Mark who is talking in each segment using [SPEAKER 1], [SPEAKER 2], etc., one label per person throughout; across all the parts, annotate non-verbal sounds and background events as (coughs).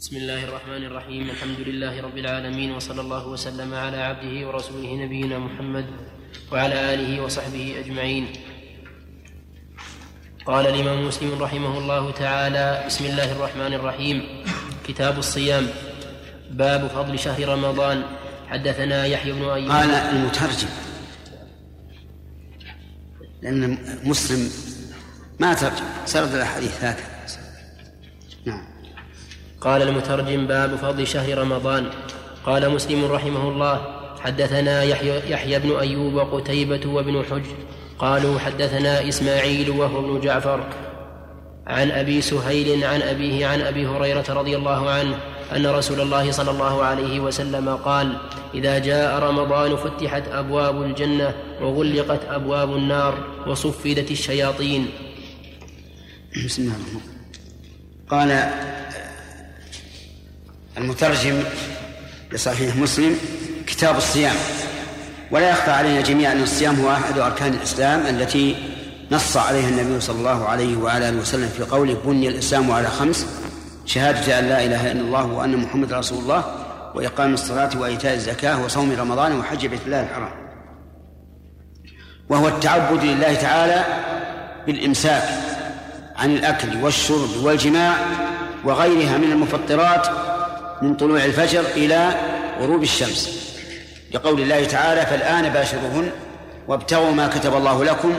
[SPEAKER 1] بسم الله الرحمن الرحيم. الحمد لله رب العالمين وصلى الله وسلم على عبده ورسوله نبينا محمد وعلى آله وصحبه أجمعين. قال الإمام مسلم رحمه الله تعالى بسم الله الرحمن الرحيم. كتاب الصيام. باب فضل شهر رمضان. حدثنا يحيى بن أيوب.
[SPEAKER 2] قال المترجم لأن مسلم ما ترجم سرد الأحاديث هكذا
[SPEAKER 1] قال المترجم باب فضل شهر رمضان. قال مسلم رحمه الله حدثنا يحيى, يحيى بن أيوب وقتيبة وابن حجر قالوا حدثنا إسماعيل وهو ابن جعفر عن أبي سهيل عن أبيه عن أبي هريرة رضي الله عنه أن رسول الله صلى الله عليه وسلم قال إذا جاء رمضان فتحت أبواب الجنة وغلقت أبواب النار وصفدت الشياطين.
[SPEAKER 2] بسم الله الرحمن قال المترجم لصحيح مسلم كتاب الصيام. ولا يخفى علينا جميعا أن الصيام هو أحد أركان الإسلام التي نص عليها النبي صلى الله عليه وعلى آله وسلم في قوله بني الإسلام على خمس شهادة أن لا إله إلا الله وأن محمد رسول الله وإقام الصلاة وإيتاء الزكاة وصوم رمضان وحج بيت الله الحرام. وهو التعبد لله تعالى بالإمساك عن الأكل والشرب والجماع وغيرها من المفطرات من طلوع الفجر إلى غروب الشمس. لقول الله تعالى فالآن باشروهن وابتغوا ما كتب الله لكم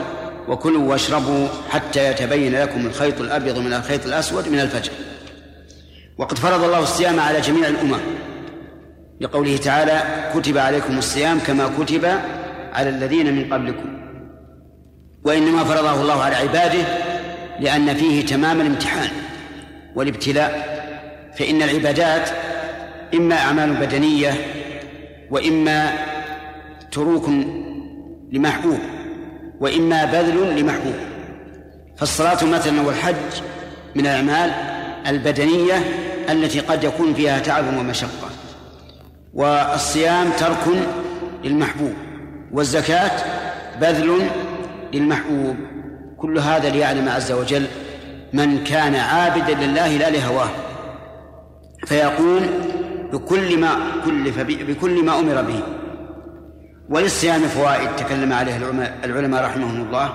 [SPEAKER 2] وكلوا واشربوا حتى يتبين لكم الخيط الأبيض من الخيط الأسود من الفجر. وقد فرض الله الصيام على جميع الأمم. لقوله تعالى كتب عليكم الصيام كما كتب على الذين من قبلكم. وإنما فرضه الله على عباده لأن فيه تمام الامتحان والابتلاء. فإن العبادات إما أعمال بدنية وإما تروك لمحبوب وإما بذل لمحبوب. فالصلاة مثلا والحج من الأعمال البدنية التي قد يكون فيها تعب ومشقة. والصيام ترك للمحبوب والزكاة بذل للمحبوب. كل هذا ليعلم عز وجل من كان عابدا لله لا لهواه. فيقول بكل ما كلف بكل ما أمر به. وللصيام فوائد تكلم عليها العلماء رحمهم الله.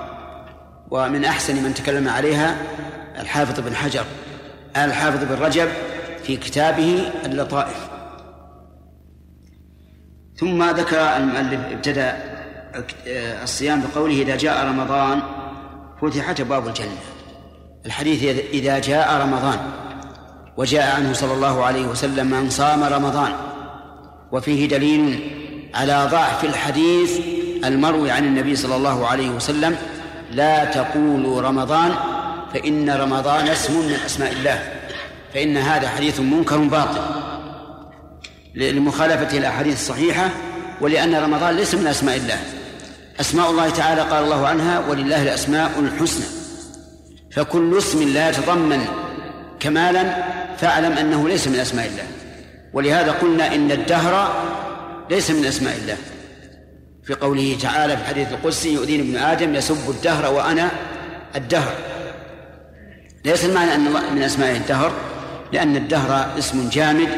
[SPEAKER 2] ومن أحسن من تكلم عليها الحافظ بن حجر الحافظ بن رجب في كتابه اللطائف. ثم ذكر المؤلف ابتدأ الصيام بقوله إذا جاء رمضان فتحت أبواب الجنة. الحديث إذا جاء رمضان. وجاء عنه صلى الله عليه وسلم من صام رمضان. وفيه دليل على ضعف الحديث المروي عن النبي صلى الله عليه وسلم لا تقولوا رمضان فإن رمضان اسم من أسماء الله فإن هذا حديث منكر باطل. لمخالفة الأحاديث الصحيحة ولأن رمضان ليس من أسماء الله. أسماء الله تعالى قال الله عنها ولله الأسماء الحسنى. فكل اسم لا يتضمن كمالا فاعلم أنه ليس من أسماء الله. ولهذا قلنا إن الدهر ليس من أسماء الله. في قوله تعالى في الحديث القدسي يؤذيني ابن آدم يسب الدهر وأنا الدهر. ليس المعنى أن الله من أسمائه الدهر؟ لأن الدهر اسم جامد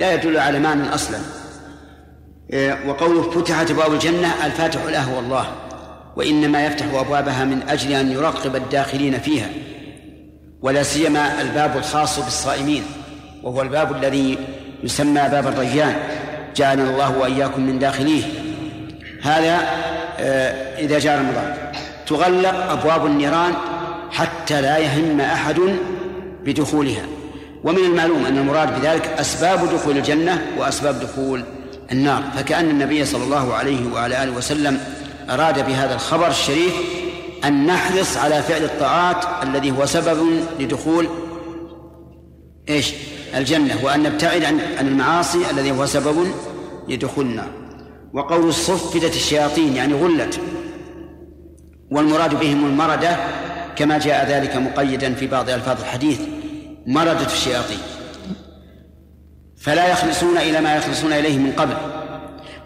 [SPEAKER 2] لا يدل على معنى أصلا. وقوله فتحت أبواب الجنة الفاتح له هو الله. وإنما يفتح أبوابها من أجل أن يراقب الداخلين فيها. ولا سيما الباب الخاص بالصائمين وهو الباب الذي يسمى باب الريان جعلنا الله وإياكم من داخليه. هذا إذا جاء رمضان. تغلق أبواب النيران حتى لا يهم أحد بدخولها. ومن المعلوم أن المراد بذلك أسباب دخول الجنة وأسباب دخول النار. فكأن النبي صلى الله عليه وعلى آله وسلم أراد بهذا الخبر الشريف أن نحرص على فعل الطاعات الذي هو سبب لدخول إيش؟ الجنة وأن نبتعد عن المعاصي الذي هو سبب لدخول النار. وقول صفدت الشياطين يعني غلت. والمراد بهم المردة كما جاء ذلك مقيدا في بعض ألفاظ الحديث مردة الشياطين. فلا يخلصون إلى ما يخلصون إليه من قبل.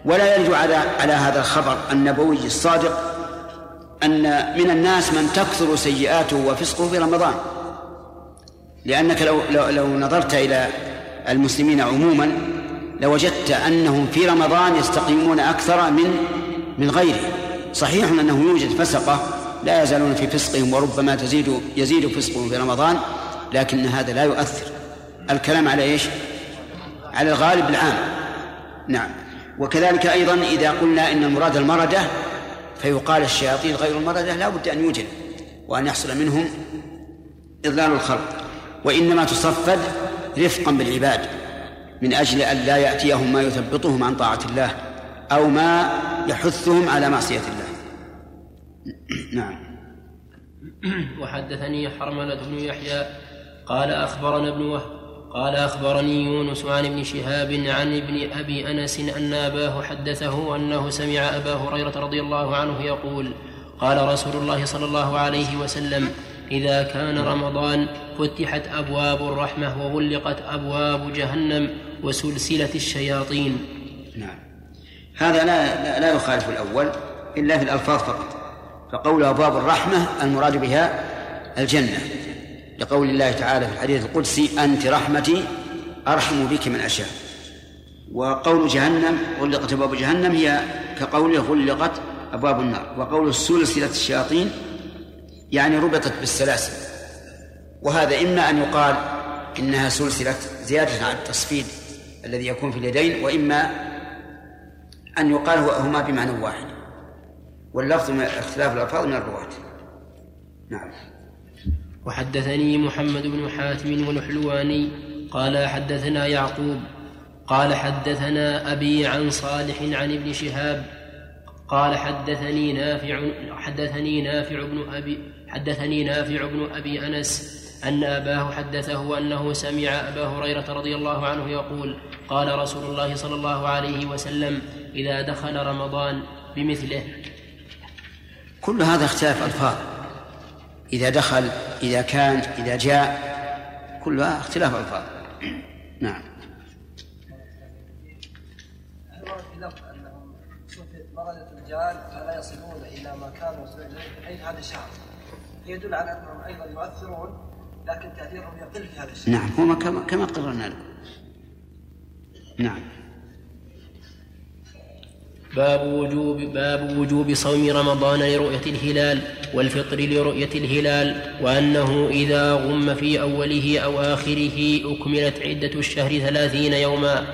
[SPEAKER 2] ولا يرد على على هذا الخبر النبوي الصادق أن من الناس من تكثر سيئاته وفسقه في رمضان. لأنك لو لو, لو نظرت إلى المسلمين عموما لوجدت أنهم في رمضان يستقيمون أكثر من من غيره. صحيح أنه يوجد فسقة لا يزالون في فسقهم وربما تزيد يزيد فسقهم في رمضان لكن هذا لا يؤثر. الكلام على إيش؟ على الغالب العام. نعم. وكذلك أيضا إذا قلنا إن المراد المردة فيقال الشياطين غير المردة لا بد أن يوجد وأن يحصل منهم إضلال الخلق. وإنما تصفد رفقا بالعباد من أجل أن لا يأتيهم ما يثبطهم عن طاعة الله أو ما يحثهم على معصية الله. (clears throat) نعم.
[SPEAKER 1] وحدثني حرملة بن يحيى قال أخبرنا ابن وهب قال أخبرني يونس عن ابن شهاب عن ابن أبي أنس أن أباه حدثه أنه سمع أبا هريرة رضي الله عنه يقول قال رسول الله صلى الله عليه وسلم إذا كان رمضان فتحت أبواب الرحمة وغلقت أبواب جهنم وسلسلة الشياطين.
[SPEAKER 2] نعم. هذا لا لا يخالف الأول إلا في الألفاظ فقط. فقول أبواب الرحمة المراد بها الجنة. لقول الله تعالى في الحديث القدسي أنت رحمتي أرحم بك من أشاء. وقول جهنم غلقت أبواب جهنم هي كقوله غلقت أبواب النار. وقول سلسلة الشياطين يعني ربطت بالسلاسل. وهذا إما أن يقال إنها سلسلة زيادة على التصفيد الذي يكون في اليدين وإما أن يقال هما بمعنى واحد. واللفظ من اختلاف الألفاظ من الرواة. نعم.
[SPEAKER 1] وحدثني محمد بن حاتم والحلواني قال حدثنا يعقوب قال حدثنا أبي عن صالح عن ابن شهاب قال حدثني نافع حدثني نافع بن أبي حدثني نافع بن أبي أنس أن أباه حدثه أنه سمع أبا هريرة رضي الله عنه يقول قال رسول الله صلى الله عليه وسلم إذا دخل رمضان بمثله.
[SPEAKER 2] كل هذا اختلاف ألفاظ. إذا دخل إذا كان إذا جاء كلها اختلاف ألفاظ. نعم.
[SPEAKER 3] مرض الرجال فلا يصلون إلى ما كانوا يصلون اليه في هذا الشهر يدل على انهم أيضا يؤثرون لكن تاثيرهم يقل في هذا الشهر
[SPEAKER 2] نعم هو كما كما قررنا. لكم نعم.
[SPEAKER 1] باب وجوب باب وجوب صوم رمضان لرؤية الهلال والفطر لرؤية الهلال وأنه إذا غم في أوله أو آخره أكملت عدة الشهر ثلاثين يوما.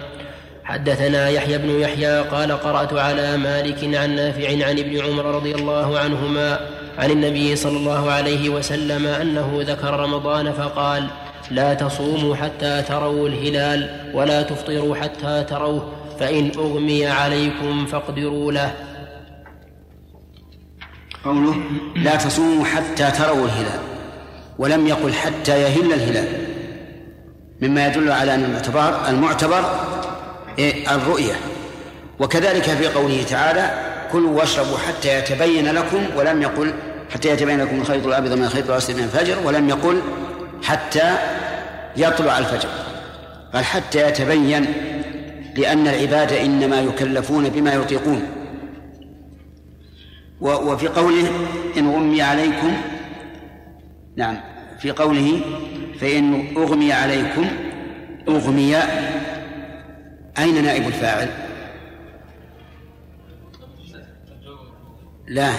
[SPEAKER 1] حدثنا يحيى بن يحيى قال قرأت على مالك عن نافع عن ابن عمر رضي الله عنهما عن النبي صلى الله عليه وسلم أنه ذكر رمضان فقال لا تصوموا حتى تروا الهلال ولا تفطروا حتى تروه فإن أغمي عليكم فاقدروا له.
[SPEAKER 2] قوله لا تصوموا حتى تروا الهلال ولم يقل حتى يهل الهلال. مما يدل على أن المعتبر المعتبر إيه؟ الرؤية. وكذلك في قوله تعالى كلوا واشربوا حتى يتبين لكم ولم يقل حتى يتبين لكم الخيط الأبيض من الخيط الأسود من الفجر ولم يقل حتى يطلع الفجر. قال حتى يتبين لأن العباد إنما يكلفون بما يطيقون وفي قوله إن غمي عليكم نعم في قوله فإن أغمي عليكم أغمي أين نائب الفاعل؟ لا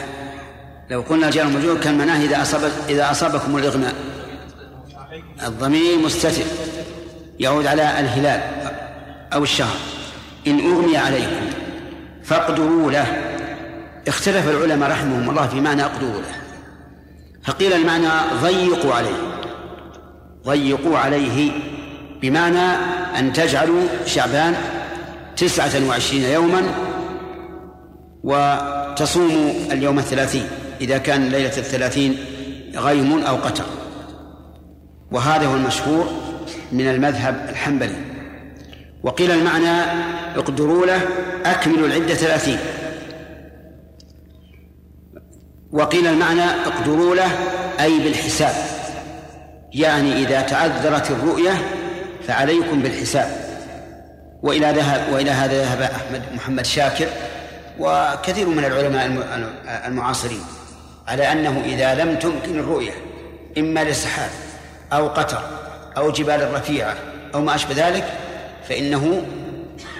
[SPEAKER 2] لو قلنا جار مجرور كان معناه إذا أصاب إذا أصابكم الإغماء. الضمير مستتر يعود على الهلال. أو الشهر. إن أغمي عليكم فاقدروا له. اختلف العلماء رحمهم الله في معنى اقدروا له. فقيل المعنى ضيقوا عليه. ضيقوا عليه بمعنى أن تجعلوا شعبان تسعة وعشرين يوما وتصوموا اليوم الثلاثين. إذا كان ليلة الثلاثين غيم أو قتر وهذا هو المشهور من المذهب الحنبلي. وقيل المعنى اقدروا له أكملوا العدة ثلاثين. وقيل المعنى اقدروا له أي بالحساب. يعني إذا تعذرت الرؤية فعليكم بالحساب. وإلى ذهب وإلى هذا ذهب أحمد محمد شاكر وكثير من العلماء المعاصرين على أنه إذا لم تمكن الرؤية إما لسحاب أو قطر أو جبال رفيعة أو ما أشبه ذلك فإنه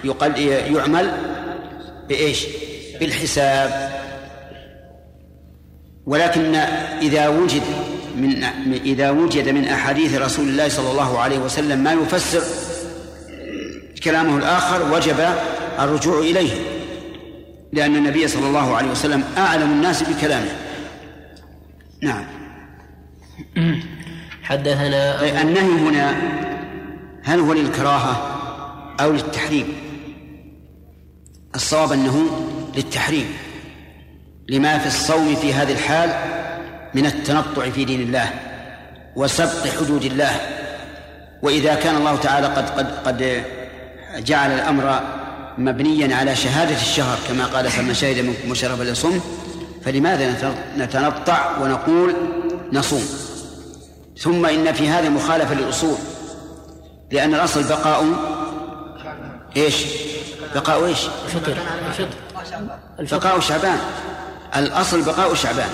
[SPEAKER 2] يقل يعمل بإيش؟ بالحساب. ولكن إذا وجد من إذا وجد من أحاديث رسول الله صلى الله عليه وسلم ما يفسر كلامه الآخر وجب الرجوع إليه. لأن النبي صلى الله عليه وسلم أعلم الناس بكلامه. نعم.
[SPEAKER 1] حدثنا
[SPEAKER 2] النهي هنا هل هو للكراهة؟ أو للتحريم. الصواب أنه للتحريم. لما في الصوم في هذه الحال من التنطع في دين الله وسبق حدود الله. وإذا كان الله تعالى قد قد قد جعل الأمر مبنيا على شهادة الشهر كما قال فمن شهد منكم وشرب لصم فلماذا نتنطع ونقول نصوم؟ ثم إن في هذا مخالفة للأصول لأن الأصل بقاء إيش؟ بقاء إيش؟
[SPEAKER 1] الفطر
[SPEAKER 2] بقاء شعبان. الأصل بقاء شعبان.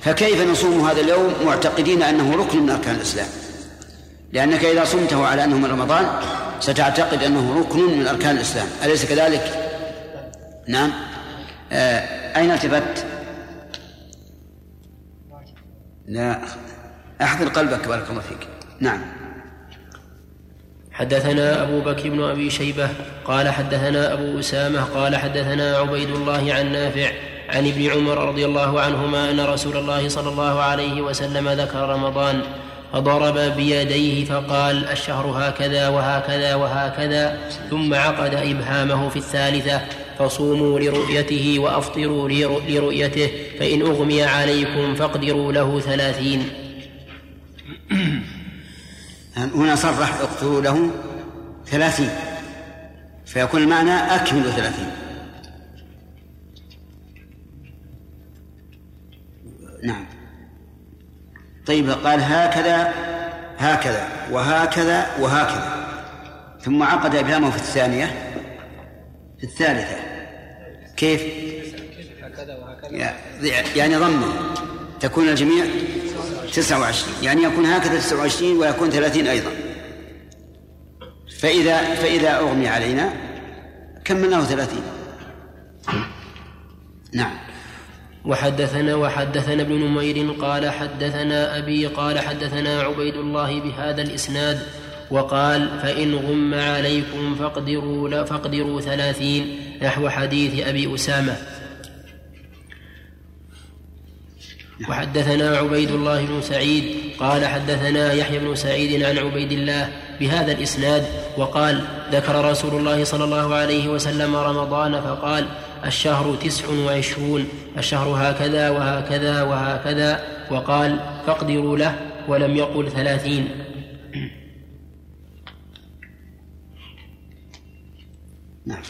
[SPEAKER 2] فكيف نصوم هذا اليوم معتقدين أنه ركن من أركان الإسلام؟ لأنك إذا صمته على أنه من رمضان ستعتقد أنه ركن من أركان الإسلام. أليس كذلك؟ نعم. آه أين التفت؟ لا. أحضر قلبك بارك الله فيك. نعم.
[SPEAKER 1] حدثنا أبو بكر بن أبي شيبة قال حدثنا أبو أسامة قال حدثنا عبيد الله عن نافع عن ابن عمر رضي الله عنهما أن رسول الله صلى الله عليه وسلم ذكر رمضان فضرب بيديه فقال الشهر هكذا وهكذا وهكذا ثم عقد إبهامه في الثالثة فصوموا لرؤيته وأفطروا لرؤيته فإن أغمي عليكم فاقدروا له ثلاثين.
[SPEAKER 2] هنا صرح اقتلوا له ثلاثين فيكون المعنى أكملوا ثلاثين. نعم. طيب قال هكذا هكذا وهكذا وهكذا. ثم عقد إبهامه في الثانية في الثالثة. كيف؟ يعني ضمه. تكون الجميع تسعة وعشرين يعني يكون هكذا تسعة وعشرين ويكون ثلاثين أيضا. فإذا فإذا أغمي علينا كملناه ثلاثين. نعم.
[SPEAKER 1] وحدثنا وحدثنا ابن نمير قال حدثنا أبي قال حدثنا عبيد الله بهذا الإسناد وقال فإن غم عليكم فاقدروا فاقدروا ثلاثين نحو حديث أبي أسامة. وحدثنا عبيد الله بن سعيد قال حدثنا يحيى بن سعيد عن عبيد الله بهذا الإسناد وقال ذكر رسول الله صلى الله عليه وسلم رمضان فقال الشهر تسع وعشرون الشهر هكذا وهكذا وهكذا وقال فاقدروا له ولم يقل ثلاثين.
[SPEAKER 2] نعم.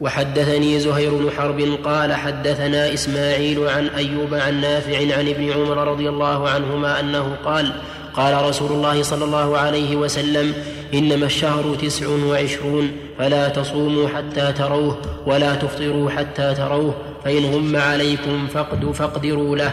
[SPEAKER 1] وحدثني زهير بن حرب قال حدثنا إسماعيل عن أيوب عن نافع عن ابن عمر رضي الله عنهما أنه قال قال رسول الله صلى الله عليه وسلم إنما الشهر تسع وعشرون فلا تصوموا حتى تروه ولا تفطروا حتى تروه فإن غم عليكم فقد فاقدروا له.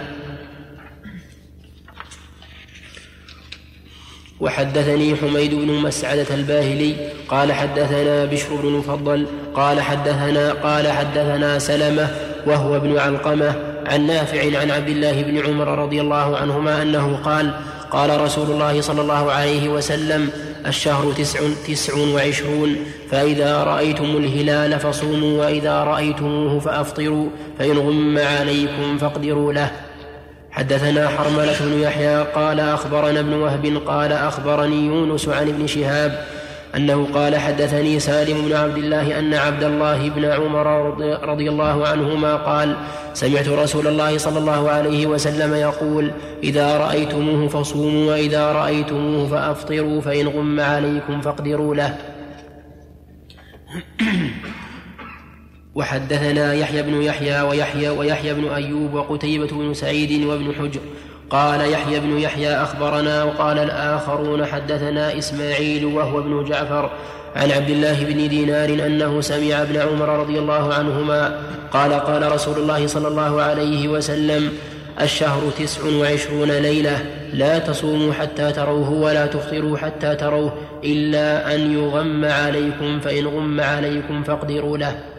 [SPEAKER 1] وحدثني حميد بن مسعدة الباهلي قال حدثنا بشر بن مفضل قال حدثنا قال حدثنا سلمة وهو ابن علقمة عن نافع عن عبد الله بن عمر رضي الله عنهما أنه قال قال رسول الله صلى الله عليه وسلم الشهر تسع, تسع وعشرون فإذا رأيتم الهلال فصوموا وإذا رأيتموه فأفطروا فإن غم عليكم فاقدروا له. حدثنا حرملة بن يحيى قال أخبرنا ابن وهب قال أخبرني يونس عن ابن شهاب أنه قال حدثني سالم بن عبد الله أن عبد الله بن عمر رضي الله عنهما قال سمعت رسول الله صلى الله عليه وسلم يقول إذا رأيتموه فصوموا وإذا رأيتموه فأفطروا فإن غم عليكم فاقدروا له. (coughs) وحدثنا يحيى بن يحيى ويحيى ويحيى بن أيوب وقتيبة بن سعيد وابن حجر. قال يحيى بن يحيى أخبرنا وقال الآخرون حدثنا إسماعيل وهو ابن جعفر عن عبد الله بن دينار أنه سمع ابن عمر رضي الله عنهما قال قال رسول الله صلى الله عليه وسلم الشهر تسع وعشرون ليلة لا تصوموا حتى تروه ولا تفطروا حتى تروه إلا أن يغم عليكم فإن غم عليكم فاقدروا له.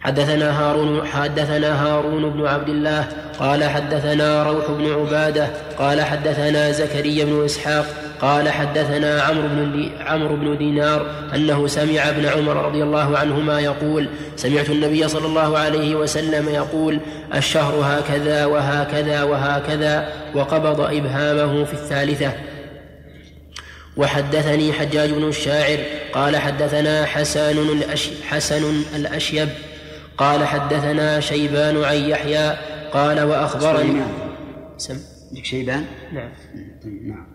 [SPEAKER 1] حدثنا هارون حدثنا هارون بن عبد الله قال حدثنا روح بن عبادة قال حدثنا زكريا بن إسحاق قال حدثنا عمرو بن عمرو بن دينار أنه سمع ابن عمر رضي الله عنهما يقول سمعت النبي صلى الله عليه وسلم يقول الشهر هكذا وهكذا وهكذا وقبض إبهامه في الثالثة. وحدثني حجاج بن الشاعر قال حدثنا حسن الأش حسن الأشيب قال حدثنا شيبان عن يحيى قال وأخبرني
[SPEAKER 2] سم. شيبان؟
[SPEAKER 1] نعم. نعم.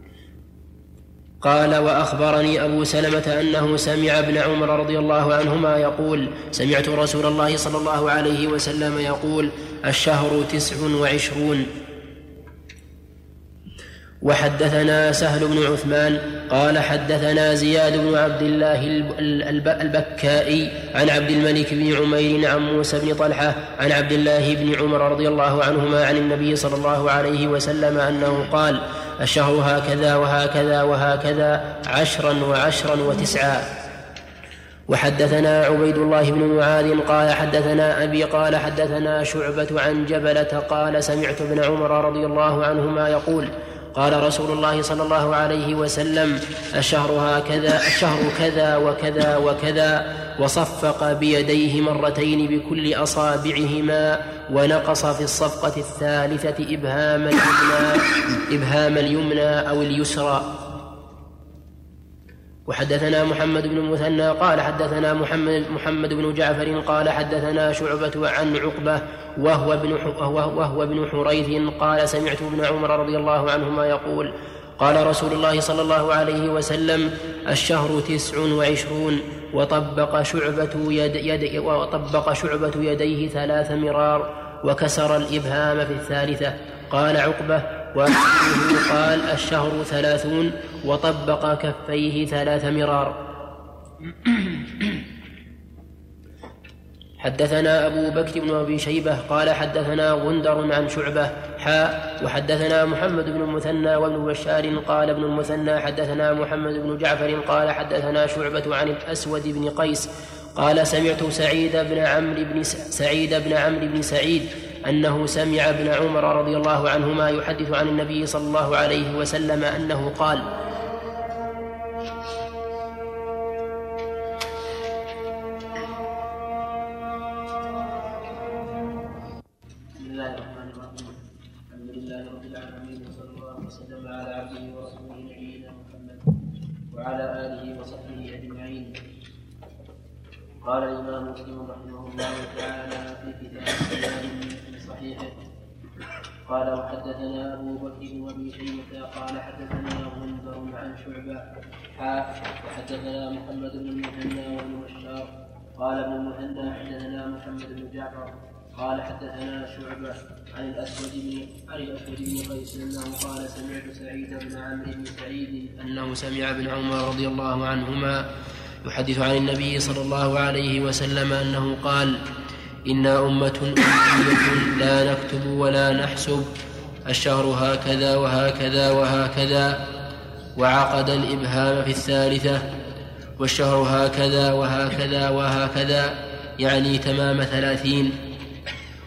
[SPEAKER 1] قال وأخبرني أبو سلمة أنه سمع ابن عمر رضي الله عنهما يقول سمعت رسول الله صلى الله عليه وسلم يقول الشهر تسع وعشرون. وحدثنا سهل بن عثمان قال حدثنا زياد بن عبد الله البكائي عن عبد الملك بن عمير عن موسى بن طلحة عن عبد الله بن عمر رضي الله عنهما عن النبي صلى الله عليه وسلم أنه قال الشهر هكذا وهكذا وهكذا عشرا وعشرا وتسعا. وحدثنا عبيد الله بن معاذ قال حدثنا أبي قال حدثنا شعبة عن جبلة قال سمعت ابن عمر رضي الله عنهما يقول قال رسول الله صلى الله عليه وسلم الشهر هكذا الشهر كذا وكذا وكذا وصفق بيديه مرتين بكل أصابعهما ونقص في الصفقة الثالثة ابهام اليمنى ابهام اليمنى أو اليسرى. وحدثنا محمد بن المثنى قال حدثنا محمد محمد بن جعفر قال حدثنا شعبة عن عقبة وهو ابن وهو ابن حريث قال سمعت ابن عمر رضي الله عنهما يقول قال رسول الله صلى الله عليه وسلم الشهر تسع وعشرون وطبق شعبة يد يد وطبق شعبة يديه ثلاث مرار وكسر الإبهام في الثالثة. قال عقبة وأخيه قال الشهر ثلاثون وطبق كفيه ثلاث مرار. حدثنا أبو بكر بن أبي شيبة قال حدثنا غندر عن شعبة حاء وحدثنا محمد بن المثنى وابن بشار قال ابن المثنى حدثنا محمد بن جعفر قال حدثنا شعبة عن الأسود بن قيس قال سمعت سعيد بن عمرو بن سعيد بن عمرو بن سعيد أنه سمع ابن عمر رضي الله عنهما يحدث عن النبي صلى الله عليه وسلم أنه قال قال الإمام مسلم رحمه الله تعالى في كتاب الصيام في صحيحه قال وحدثنا أبو بكر بن أبي شيبة قال حدثنا غندر عن شعبة حاء وحدثنا محمد بن المثنى وابن بشار. قال ابن المثنى حدثنا محمد بن جعفر. قال حدثنا شعبة عن الأسود بن عن الأسود بن قيس أنه قال سمعت سعيد بن عمرو بن سعيد أنه سمع ابن عمر رضي الله عنهما يحدث عن النبي صلى الله عليه وسلم أنه قال إنا أمة أمية لا نكتب ولا نحسب الشهر هكذا وهكذا وهكذا وعقد الإبهام في الثالثة والشهر هكذا وهكذا وهكذا يعني تمام ثلاثين.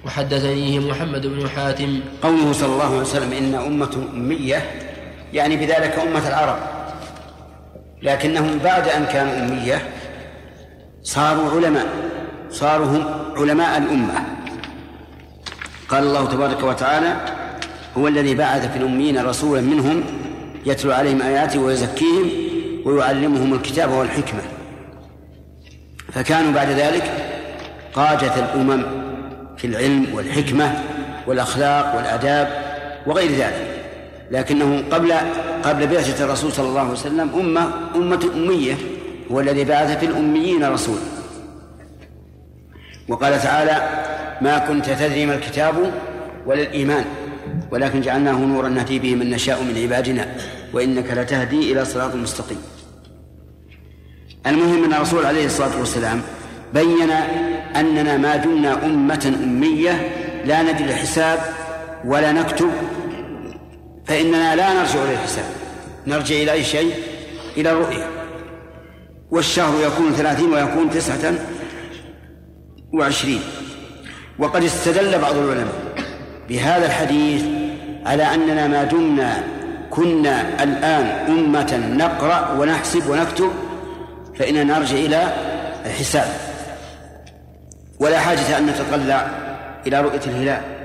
[SPEAKER 1] وحدثنيه محمد بن حاتم
[SPEAKER 2] قوله صلى الله عليه وسلم إن أمة أمية يعني بذلك أمة العرب. لكنهم بعد أن كانوا أمية صاروا علماء صاروا هم علماء الأمة. قال الله تبارك وتعالى هو الذي بعث في الأميين رسولا منهم يتلو عليهم آياته ويزكيهم ويعلمهم الكتاب والحكمة. فكانوا بعد ذلك قادة الأمم في العلم والحكمة والأخلاق والآداب وغير ذلك. لكنه قبل قبل بعثة الرسول صلى الله عليه وسلم أمة أمة أمية هو الذي بعث في الأميين رسولا وقال تعالى ما كنت تدري ما الكتاب ولا الإيمان ولكن جعلناه نورا نهدي به من نشاء من عبادنا وإنك لتهدي إلى صراط مستقيم. المهم أن الرسول عليه الصلاة والسلام بين أننا ما دمنا أمة أمية لا ندري الحساب ولا نكتب فإننا لا نرجع إلى الحساب. نرجع إلى أي شيء؟ إلى الرؤية. والشهر يكون ثلاثين ويكون تسعة وعشرين. وقد استدل بعض العلماء بهذا الحديث على أننا ما دمنا كنا الآن أمة نقرأ ونحسب ونكتب فإننا نرجع إلى الحساب. ولا حاجة أن نتطلع إلى رؤية الهلال.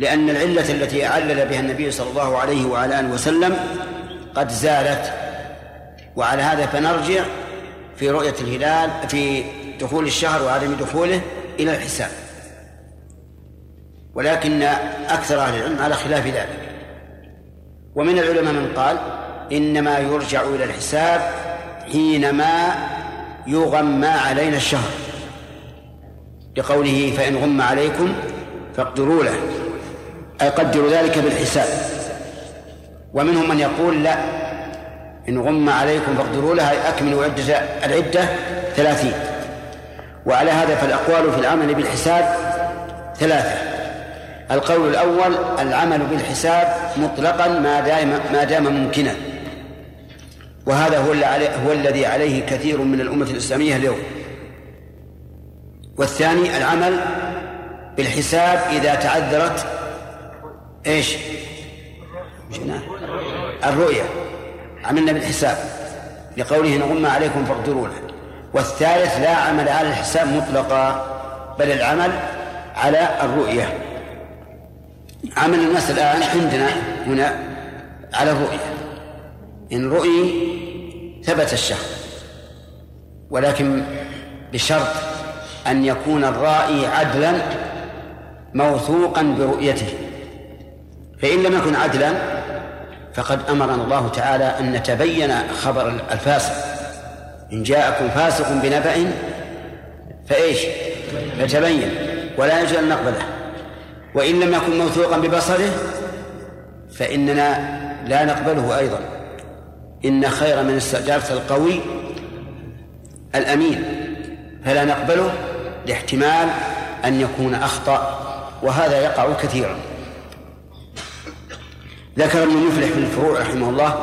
[SPEAKER 2] لأن العلة التي علل بها النبي صلى الله عليه وعلى آله وسلم قد زالت. وعلى هذا فنرجع في رؤية الهلال في دخول الشهر وعدم دخوله إلى الحساب. ولكن أكثر أهل العلم على خلاف ذلك. ومن العلماء من قال إنما يرجع إلى الحساب حينما يغمى علينا الشهر. لقوله فإن غم عليكم فاقدروا له. أي قدروا ذلك بالحساب. ومنهم من يقول لا إن غم عليكم فاقدروا لها أكملوا عدة العدة ثلاثين. وعلى هذا فالأقوال في العمل بالحساب ثلاثة. القول الأول العمل بالحساب مطلقا ما دام ما دام ممكنا. وهذا هو هو الذي عليه كثير من الأمة الإسلامية اليوم. والثاني العمل بالحساب إذا تعذرت إيش؟ الرؤية عملنا بالحساب. لقوله نغم عليكم فاقدروا له والثالث لا عمل على الحساب مطلقا بل العمل على الرؤية عمل الناس الآن عندنا هنا على الرؤية إن رؤي ثبت الشهر ولكن بشرط أن يكون الرائي عدلا موثوقا برؤيته. فإن لم يكن عدلا فقد أمرنا الله تعالى أن نتبين خبر الفاسق. إن جاءكم فاسق بنبأ فإيش؟ فتبين ولا يجوز أن نقبله. وإن لم يكن موثوقا ببصره فإننا لا نقبله أيضا. إن خير من استأجرت القوي الأمين فلا نقبله لاحتمال أن يكون أخطأ وهذا يقع كثيرا. ذكر ابن مفلح في الفروع رحمه الله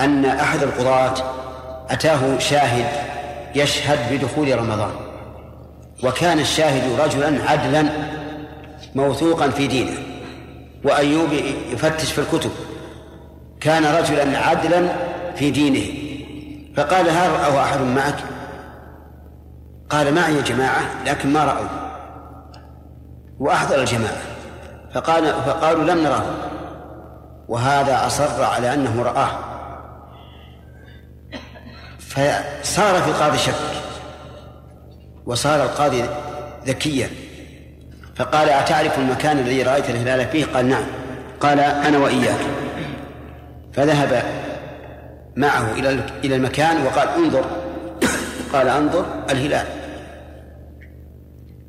[SPEAKER 2] أن أحد القضاة أتاه شاهد يشهد بدخول رمضان وكان الشاهد رجلا عدلا موثوقا في دينه وأيوب يفتش في الكتب كان رجلا عدلا في دينه فقال هل رأه أحد معك؟ قال معي يا جماعة لكن ما رأوا وأحضر الجماعة فقال فقالوا لم نراه. وهذا أصر على أنه رآه. فصار في القاضي شك وصار القاضي ذكيا. فقال أتعرف المكان الذي رأيت الهلال فيه؟ قال نعم. قال أنا وإياك. فذهب معه إلى إلى المكان وقال انظر. قال انظر الهلال.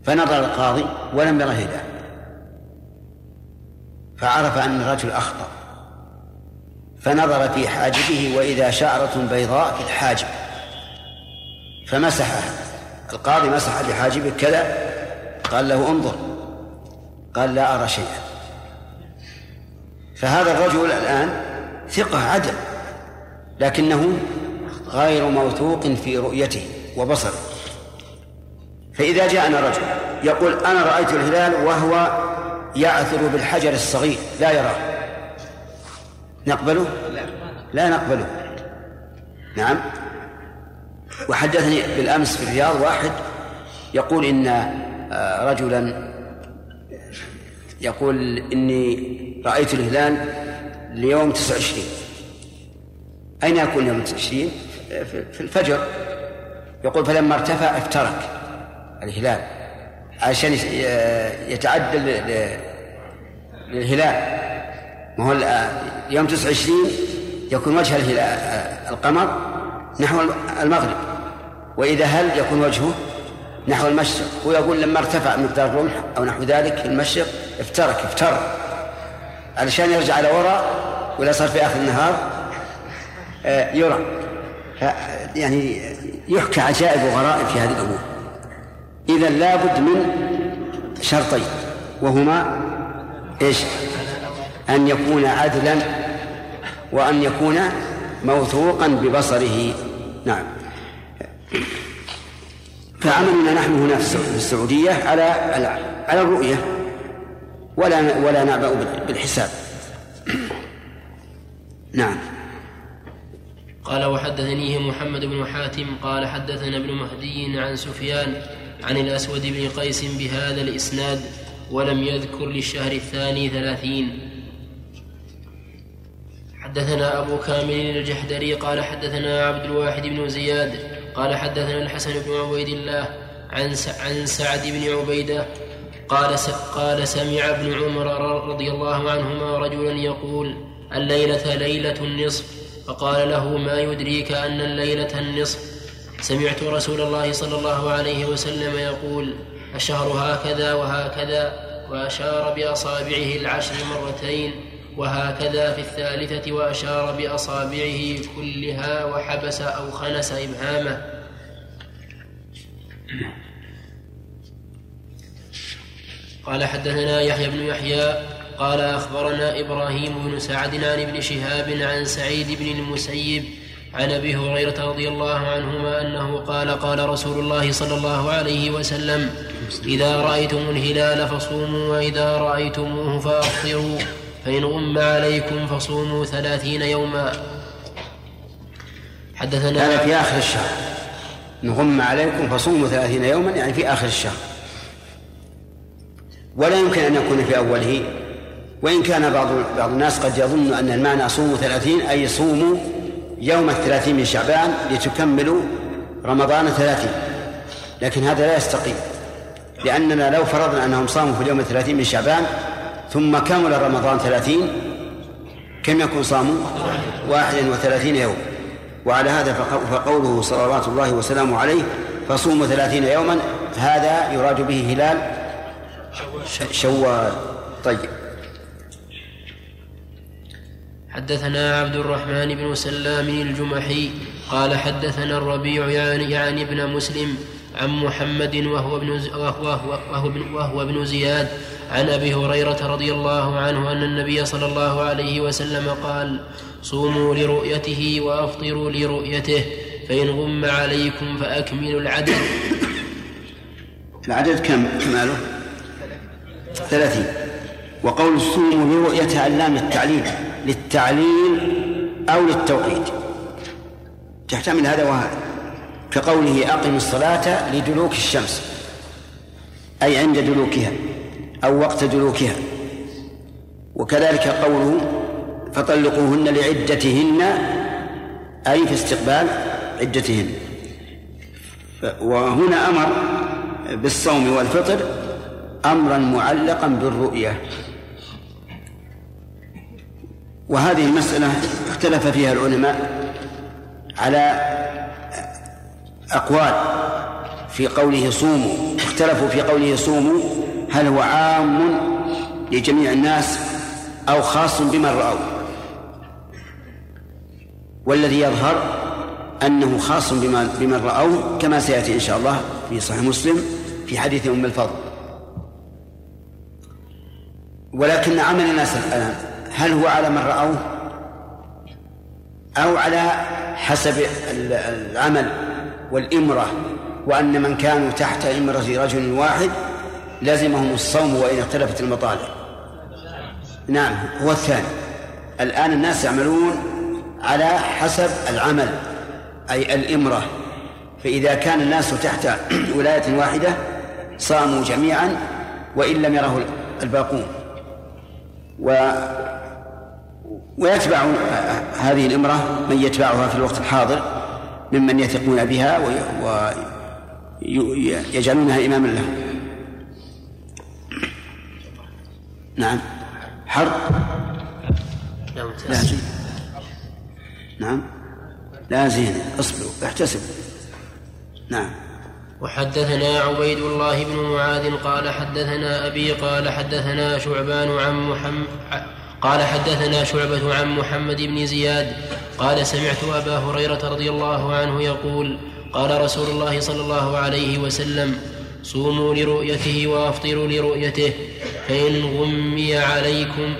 [SPEAKER 2] فنظر القاضي ولم يره الهلال فعرف أن الرجل أخطأ. فنظر في حاجبه وإذا شعرة بيضاء في الحاجب فمسحها القاضي مسح بحاجبه كذا قال له انظر قال لا أرى شيئا. فهذا الرجل الآن ثقة عدل لكنه غير موثوق في رؤيته وبصره. فإذا جاءنا رجل يقول أنا رأيت الهلال وهو يعثر بالحجر الصغير لا يراه. نقبله؟ لا نقبله. نعم. وحدثني بالأمس في الرياض واحد يقول إن آه، رجلا يقول إني رأيت الهلال ليوم 29 أين يكون يوم 29 في الفجر. يقول فلما ارتفع افترك الهلال عشان يتعدل للهلال. ما هو يوم 29 يكون وجه الهلال القمر نحو المغرب وإذا هل يكون وجهه نحو المشرق؟ هو يقول لما ارتفع مقدار الرمح أو نحو ذلك في المشرق افترك افتر. علشان يرجع على وراء ولا صار في آخر النهار؟ آه، يرى. يعني يحكى عجائب وغرائب في هذه الأمور. إذا لابد من شرطين وهما إيش؟ أن يكون عدلا وأن يكون موثوقا ببصره. نعم. فعملنا نحن هنا في السعودية على على الرؤية. ولا ولا نعبأ بالحساب. نعم.
[SPEAKER 1] قال وحدثنيه محمد بن حاتم قال حدثنا ابن مهدي عن سفيان عن الأسود بن قيس بهذا الإسناد ولم يذكر للشهر الثاني ثلاثين. حدثنا أبو كامل الجحدري قال حدثنا عبد الواحد بن زياد قال حدثنا الحسن بن عبيد الله عن عن سعد بن عبيدة قال قال سمع ابن عمر رضي الله عنهما رجلا يقول الليلة ليلة النصف فقال له ما يدريك أن الليلة النصف؟ سمعت رسول الله صلى الله عليه وسلم يقول الشهر هكذا وهكذا وأشار بأصابعه العشر مرتين وهكذا في الثالثة وأشار بأصابعه كلها وحبس أو خنس إبهامه. قال حدثنا يحيى بن يحيى قال أخبرنا إبراهيم بن سعد عن ابن شهاب عن سعيد بن المسيب عن أبي هريرة رضي الله عنهما أنه قال قال رسول الله صلى الله عليه وسلم إذا رأيتم الهلال فصوموا وإذا رأيتموه فأفطروا. فإن غم عليكم فصوموا ثلاثين يوما.
[SPEAKER 2] حدثنا هذا في آخر الشهر. إن غم عليكم فصوموا ثلاثين يوما يعني في آخر الشهر. ولا يمكن أن يكون في أوله. وإن كان بعض بعض الناس قد يظن أن المعنى صوموا ثلاثين أي صوموا يوم الثلاثين من شعبان لتكملوا رمضان ثلاثين. لكن هذا لا يستقيم. لأننا لو فرضنا أنهم صاموا في اليوم الثلاثين من شعبان ثم كمل رمضان ثلاثين كم يكون صاموا واحد وثلاثين يوم. وعلى هذا فقوله صلوات الله وسلامه عليه فصوموا ثلاثين يوما هذا يراد به هلال شوال. طيب.
[SPEAKER 1] حدثنا عبد الرحمن بن سلام الجمحي قال حدثنا الربيع يعني, يعني ابن مسلم عن محمد وهو ابن وهو, وهو, وهو ابن زياد عن أبي هريرة رضي الله عنه أن النبي صلى الله عليه وسلم قال صوموا لرؤيته وأفطروا لرؤيته فإن غم عليكم فأكملوا العدد.
[SPEAKER 2] العدد كم؟ كماله ثلاثين. وقول صوموا لرؤيته علام التعليل للتعليل أو للتوقيت تحتمل هذا وهذا. كقوله أقم الصلاة لدلوك الشمس أي عند دلوكها أو وقت دلوكها. وكذلك قوله فطلقوهن لعدتهن أي في استقبال عدتهن. وهنا أمر بالصوم والفطر أمرا معلقا بالرؤية. وهذه المسألة اختلف فيها العلماء على أقوال في قوله صوموا اختلفوا في قوله صوموا هل هو عام لجميع الناس أو خاص بمن رأوا؟ والذي يظهر أنه خاص بمن, رأوه كما سيأتي إن شاء الله في صحيح مسلم في حديث أم الفضل. ولكن عمل الناس الآن هل هو على من رأوه؟ أو على حسب العمل؟ والإمرة وأن من كانوا تحت إمرة رجل واحد لزمهم الصوم وإن اختلفت المطالب نعم هو الثاني. الآن الناس يعملون على حسب العمل أي الإمرة. فإذا كان الناس تحت (clears throat) ولاية واحدة صاموا جميعا وإن لم يره الباقون. و ويتبع هذه الإمرة من يتبعها في الوقت الحاضر. ممن يثقون بها ويجعلونها إماما لهم. نعم. حرب. لا زين. نعم. لا زين. اصبروا احتسبوا نعم.
[SPEAKER 1] وحدثنا عبيد الله بن معاذ قال حدثنا أبي قال حدثنا شعبان عن محمد قال حدثنا شعبة عن محمد بن زياد قال سمعت أبا هريرة رضي الله عنه يقول قال رسول الله صلى الله عليه وسلم صوموا لرؤيته وأفطروا لرؤيته فإن غمي عليكم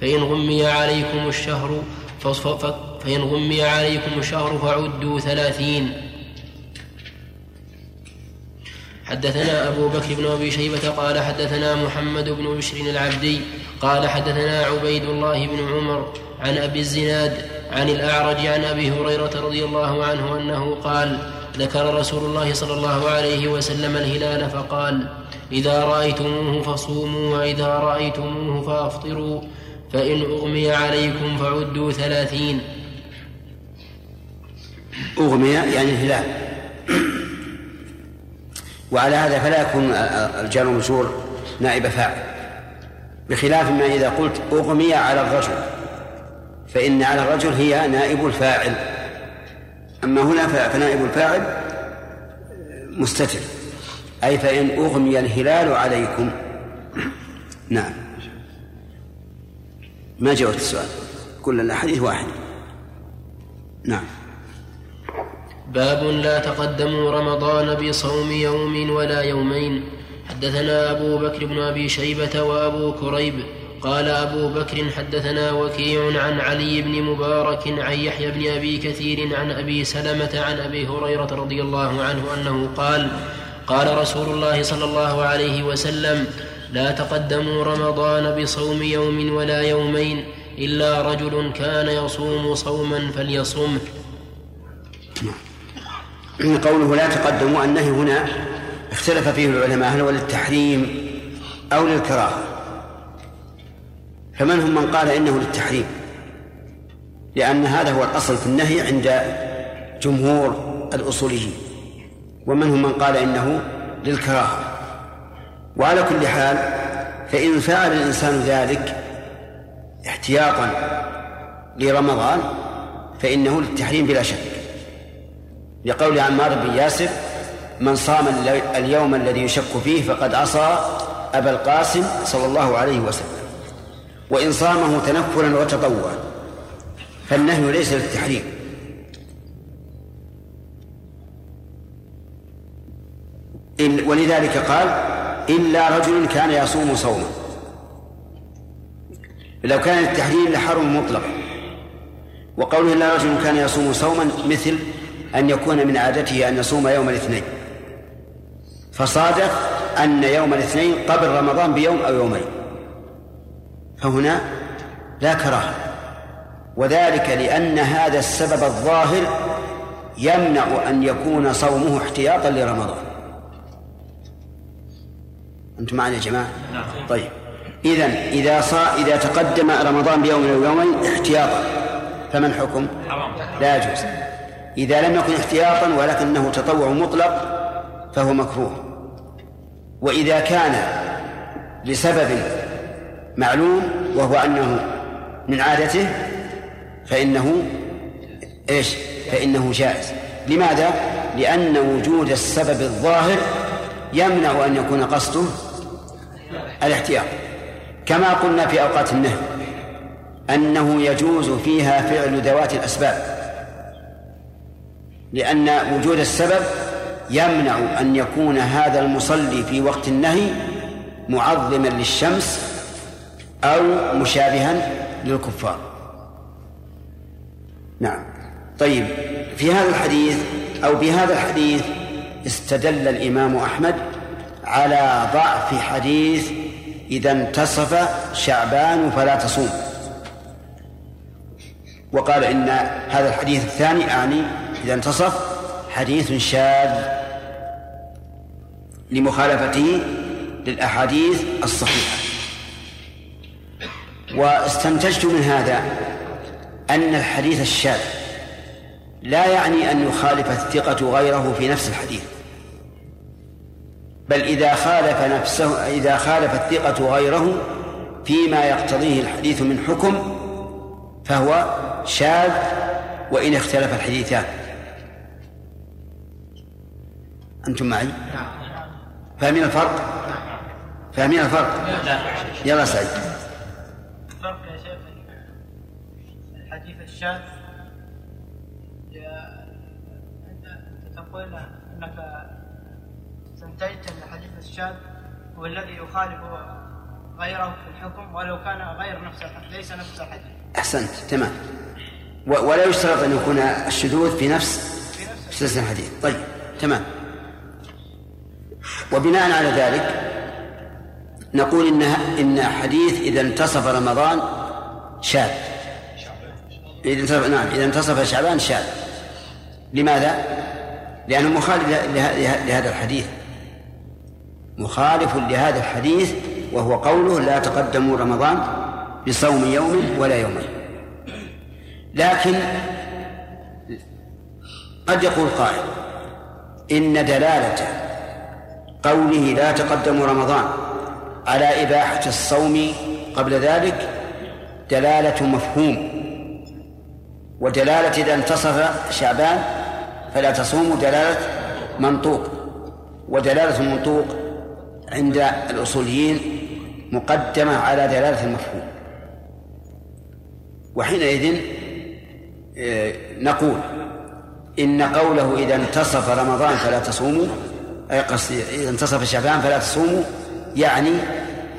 [SPEAKER 1] فإن غمي عليكم الشهر فإن غمي عليكم الشهر فعدوا ثلاثين. حدثنا أبو بكر بن أبي شيبة قال حدثنا محمد بن بشر العبدي قال حدثنا عبيد الله بن عمر عن أبي الزناد عن الأعرج عن أبي هريرة رضي الله عنه أنه قال ذكر رسول الله صلى الله عليه وسلم الهلال فقال إذا رأيتموه فصوموا وإذا رأيتموه فأفطروا فإن أغمي عليكم فعدوا ثلاثين.
[SPEAKER 2] أغمي يعني الهلال. وعلى هذا فلا يكون الجار المجرور نائب فاعل. بخلاف ما إذا قلت أغمي على الرجل فإن على الرجل هي نائب الفاعل. أما هنا فنائب الفاعل مستتر. أي فإن أغمي الهلال عليكم. (clears throat) نعم. ما جاوبت السؤال؟ كل الأحاديث واحد. نعم.
[SPEAKER 1] باب لا تقدموا رمضان بصوم يوم ولا يومين. حدثنا أبو بكر بن أبي شيبة وأبو كريب قال أبو بكر حدثنا وكيع عن علي بن مبارك عن يحيى بن أبي كثير عن أبي سلمة عن أبي هريرة رضي الله عنه أنه قال قال رسول الله صلى الله عليه وسلم لا تقدموا رمضان بصوم يوم ولا يومين إلا رجل كان يصوم صوما فليصمه.
[SPEAKER 2] قوله لا تقدموا النهي هنا اختلف فيه العلماء هل هو للتحريم أو للكراهة؟ فمنهم من قال إنه للتحريم؟ لأن هذا هو الأصل في النهي عند جمهور الأصوليين. ومنهم من قال إنه للكراهة؟ وعلى كل حال فإن فعل الإنسان ذلك احتياطا لرمضان فإنه للتحريم بلا شك. لقول عمار بن ياسر من صام اليوم الذي يشك فيه فقد عصى أبا القاسم صلى الله عليه وسلم. وإن صامه تنفلا وتطوعا. فالنهي ليس للتحريم. ولذلك قال إلا رجل كان يصوم صوما. لو كان التحريم لحرم مطلق. وقوله إلا رجل كان يصوم صوما مثل أن يكون من عادته أن يصوم يوم الاثنين. فصادف أن يوم الاثنين قبل رمضان بيوم أو يومين. فهنا لا كراهة. وذلك لأن هذا السبب الظاهر يمنع أن يكون صومه احتياطا لرمضان. أنتم معنا يا جماعة؟ نعم. طيب. إذا إذا صار إذا تقدم رمضان بيوم أو يومين احتياطا. فما الحكم؟ لا يجوز. إذا لم يكن احتياطا ولكنه تطوع مطلق فهو مكروه. وإذا كان لسبب معلوم وهو أنه من عادته فإنه إيش؟ فإنه جائز لماذا؟ لأن وجود السبب الظاهر يمنع أن يكون قصده الاحتياط كما قلنا في أوقات النهي أنه يجوز فيها فعل ذوات الأسباب لأن وجود السبب يمنع أن يكون هذا المصلي في وقت النهي معظما للشمس أو مشابها للكفار. نعم. طيب في هذا الحديث أو بهذا الحديث استدل الإمام أحمد على ضعف حديث إذا انتصف شعبان فلا تصوم. وقال إن هذا الحديث الثاني أعني إذا انتصف حديث شاذ لمخالفته للأحاديث الصحيحة. واستنتجت من هذا أن الحديث الشاذ لا يعني أن يخالف الثقة غيره في نفس الحديث. بل إذا خالف نفسه إذا خالف الثقة غيره فيما يقتضيه الحديث من حكم فهو شاذ وإن اختلف الحديثان. أنتم معي؟ فاهمين الفرق؟ فاهمين الفرق؟ يلا سعيد
[SPEAKER 4] الفرق يا شيخ الحديث الشاذ أنت تقول أنك استنتجت أن الحديث الشاذ هو الذي يخالف غيره في الحكم ولو كان غير نفس الحديث ليس نفس الحديث
[SPEAKER 2] أحسنت تمام ولا يشترط أن يكون الشذوذ في نفس سلسلة الحديث طيب تمام وبناء على ذلك نقول إن إن حديث إذا انتصف رمضان شاذ. إذا انتصف نعم إذا انتصف شعبان شاذ. لماذا؟ لأنه مخالف له- له- لهذا الحديث. مخالف لهذا الحديث وهو قوله لا تقدموا رمضان بصوم يوم ولا يومين لكن قد يقول قائل إن دلالة قوله لا تقدموا رمضان على إباحة الصوم قبل ذلك دلالة مفهوم ودلالة إذا انتصف شعبان فلا تصوموا دلالة منطوق ودلالة المنطوق عند الأصوليين مقدمة على دلالة المفهوم. وحينئذ آه، نقول إن قوله إذا انتصف رمضان فلا تصوموا أي قصدي إذا انتصف شعبان فلا تصوموا يعني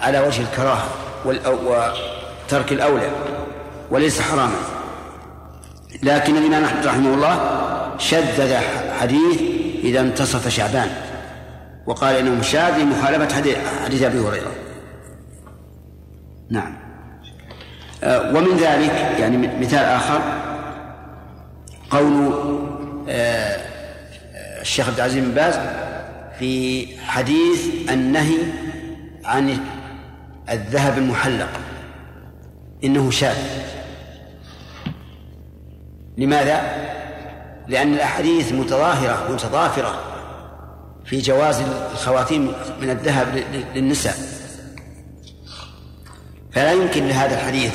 [SPEAKER 2] على وجه الكراهة وترك الأولى وليس حراما. لكن الإمام أحمد رحمه الله شدد حديث إذا انتصف شعبان وقال إنه شاذ لمخالفة حديث, أبي هريرة. نعم. آه، ومن ذلك يعني مثال آخر قول آه، آه، الشيخ عبد العزيز بن باز في حديث النهي عن الذهب المحلق. إنه شاذ. لماذا؟ لأن الأحاديث متظاهرة متضافرة في جواز الخواتيم من الذهب للنساء. فلا يمكن لهذا الحديث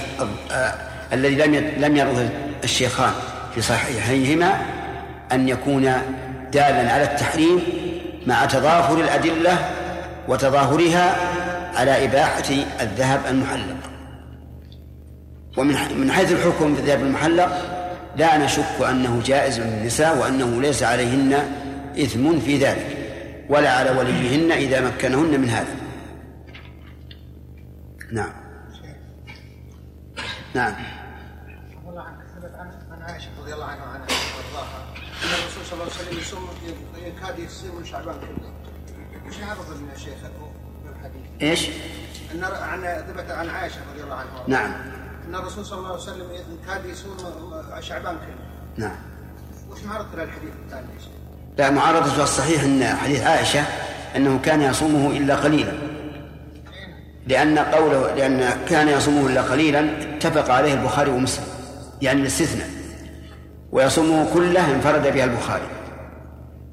[SPEAKER 2] آه، الذي لم لم يرد الشيخان في صحيحيهما أن يكون دالا على التحريم مع تضافر الأدلة وتظاهرها على إباحة الذهب المحلق. ومن من حيث الحكم في الذهب المحلق لا نشك أنه جائز للنساء وأنه ليس عليهن إثم في ذلك ولا على وليهن إذا مكنهن من هذا. نعم. نعم.
[SPEAKER 5] عن عائشة رضي الله عنها أن الرسول صلى الله عليه وسلم يكاد يصوم شعبان كله. وش عرض من الشيخ؟
[SPEAKER 2] إيش؟
[SPEAKER 5] أن عن ثبت عن عائشة رضي الله عنها
[SPEAKER 2] نعم
[SPEAKER 5] أن الرسول صلى الله عليه وسلم كاد يصوم شعبان كله.
[SPEAKER 2] نعم
[SPEAKER 5] وش معرض للحديث الثاني يا شيخ؟
[SPEAKER 2] لا معارضة الصحيح أن حديث عائشة أنه كان يصومه إلا قليلا لأن قوله لأن كان يصومه إلا قليلا اتفق عليه البخاري ومسلم يعني الاستثناء ويصومه كله انفرد بها البخاري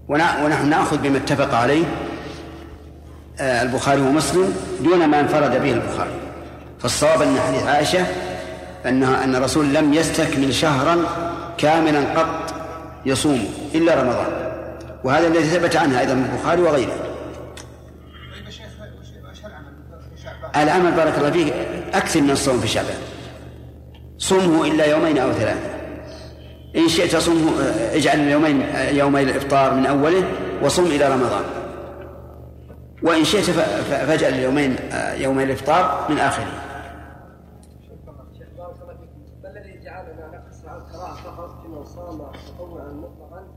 [SPEAKER 2] ونحن نأخذ بما اتفق عليه آه، البخاري ومسلم دون ما انفرد به البخاري. فالصواب أن حديث عائشة أنها أن الرسول لم يستكمل شهرا كاملا قط يصوم إلا رمضان. وهذا الذي ثبت عنها أيضا من البخاري وغيره؟
[SPEAKER 5] العمل
[SPEAKER 2] بارك الله فيك أكثر من الصوم في شعبان. صمه إلا يومين أو ثلاثة. إن شئت صمه اجعل اليومين يومي الإفطار من أوله وصم إلى رمضان. وإن شئت فاجعل اليومين يومي الإفطار من آخره.
[SPEAKER 3] ما الذي جعلنا نقص على القراءة فقط في من صام تطوعا مطلقا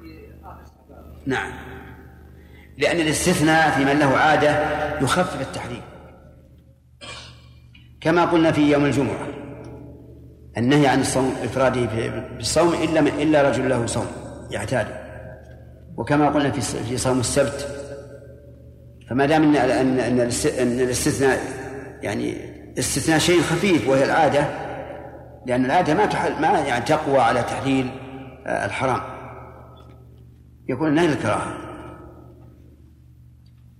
[SPEAKER 3] في شعبان؟
[SPEAKER 2] نعم. لأن الاستثناء في من له عادة يخفف التحريم. كما قلنا في يوم الجمعة. النهي عن الصوم إفراده بالصوم إلا إلا رجل له صوم يعتاده وكما قلنا في في صوم السبت فما دام إن ان إن الاستثناء يعني استثناء شيء خفيف وهي العادة لأن العادة ما تحل ما يعني تقوى على تحليل آه، الحرام. يكون نهي الكراهة.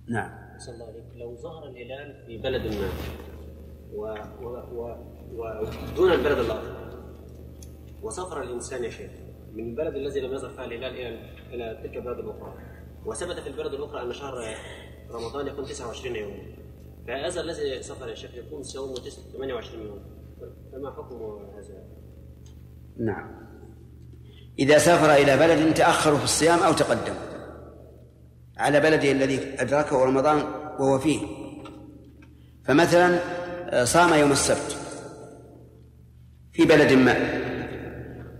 [SPEAKER 2] نعم.
[SPEAKER 6] الله. لو ظهر الهلال في بلد ما و... و... و... ودون البلد الآخر وسافر الإنسان يا شيخ من البلد الذي لم يظهر فيها الهلال إلى إلى تلك البلد الأخرى. وثبت في البلد الأخرى أن شهر رمضان يكون 29 يوما فهذا الذي سافر يا شيخ يكون صومه 28 يوم. فما حكم هذا؟
[SPEAKER 2] نعم. إذا سافر إلى بلد تأخروا في الصيام أو تقدموا على بلده الذي أدركه رمضان وهو فيه. فمثلا آه، صام يوم السبت. في بلد ما.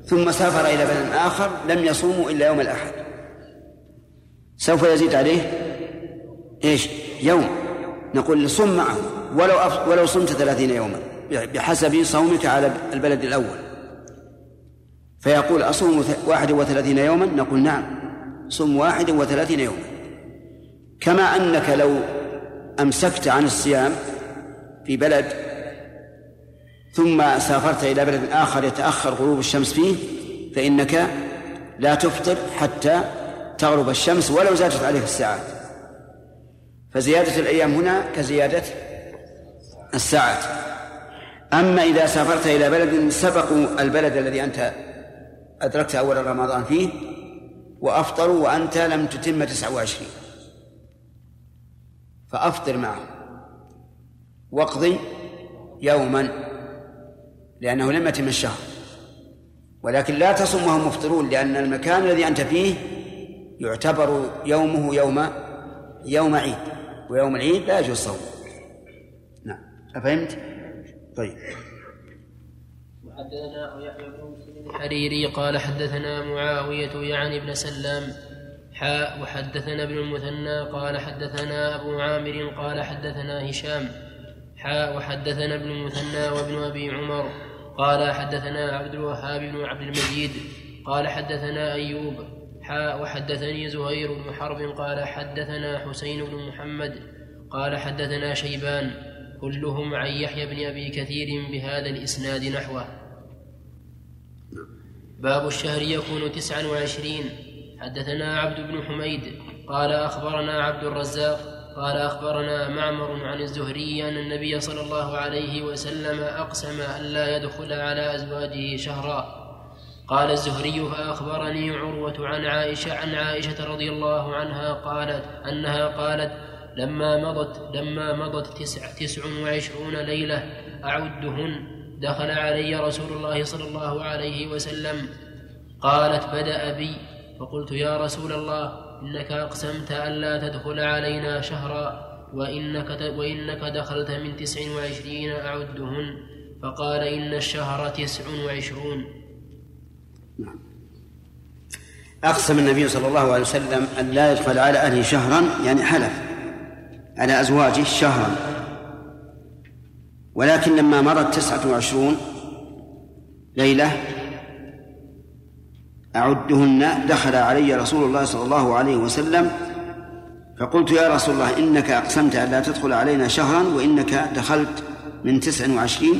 [SPEAKER 2] ثم سافر إلى بلد آخر لم يصوموا إلا يوم الأحد. سوف يزيد عليه إيش؟ يوم. نقول صم معه. ولو أف... ولو صمت ثلاثين يوما. بحسب صومك على البلد الأول. فيقول أصوم واحد وثلاثين يوما؟ نقول نعم. صم واحد وثلاثين يوما. كما أنك لو أمسكت عن الصيام في بلد ثم سافرت إلى بلد آخر يتأخر غروب الشمس فيه فإنك لا تفطر حتى تغرب الشمس ولو زادت عليك الساعات. فزيادة الأيام هنا كزيادة الساعات. أما إذا سافرت إلى بلد سبقوا البلد الذي أنت أدركت أول رمضان فيه وأفطروا وأنت لم تتم تسعة وعشرين. فأفطر معه. واقضي يوما. لأنه لم يتم الشهر. ولكن لا تصم وهم مفطرون لأن المكان الذي أنت فيه يعتبر يومه يوم يوم عيد ويوم العيد لا يجوز صوم نعم. أفهمت؟ طيب.
[SPEAKER 1] وحدثنا يحيى بن مسلم الحريري قال حدثنا معاوية يعني ابن سلام حاء وحدثنا ابن المثنى قال حدثنا أبو عامر قال حدثنا هشام حاء وحدثنا ابن المثنى وابن أبي عمر. قال حدثنا عبد الوهاب بن عبد المجيد قال حدثنا أيوب حاء وحدثني زهير بن حرب قال حدثنا حسين بن محمد قال حدثنا شيبان كلهم عن يحيى بن أبي كثير بهذا الإسناد نحوه. باب الشهر يكون تسعا وعشرين. حدثنا عبد بن حميد قال أخبرنا عبد الرزاق قال أخبرنا معمر عن الزهري أن النبي صلى الله عليه وسلم أقسم ألا يدخل على أزواجه شهرا. قال الزهري فأخبرني عروة عن عائشة عن عائشة رضي الله عنها قالت أنها قالت لما مضت لما مضت تسع, تسع وعشرون ليلة أعدهن دخل علي رسول الله صلى الله عليه وسلم. قالت بدأ بي. فقلت يا رسول الله إنك أقسمت ألا تدخل علينا شهرا وإنك, وإنك دخلت من تسع وعشرين أعدهن فقال إن الشهر تسع وعشرون
[SPEAKER 2] نعم. أقسم النبي صلى الله عليه وسلم أن لا يدخل على أهله شهرا يعني حلف على أزواجه شهرا ولكن لما مرت تسعة وعشرون ليلة أعدهن دخل علي رسول الله صلى الله عليه وسلم فقلت يا رسول الله إنك أقسمت أن لا تدخل علينا شهرا وإنك دخلت من تسع وعشرين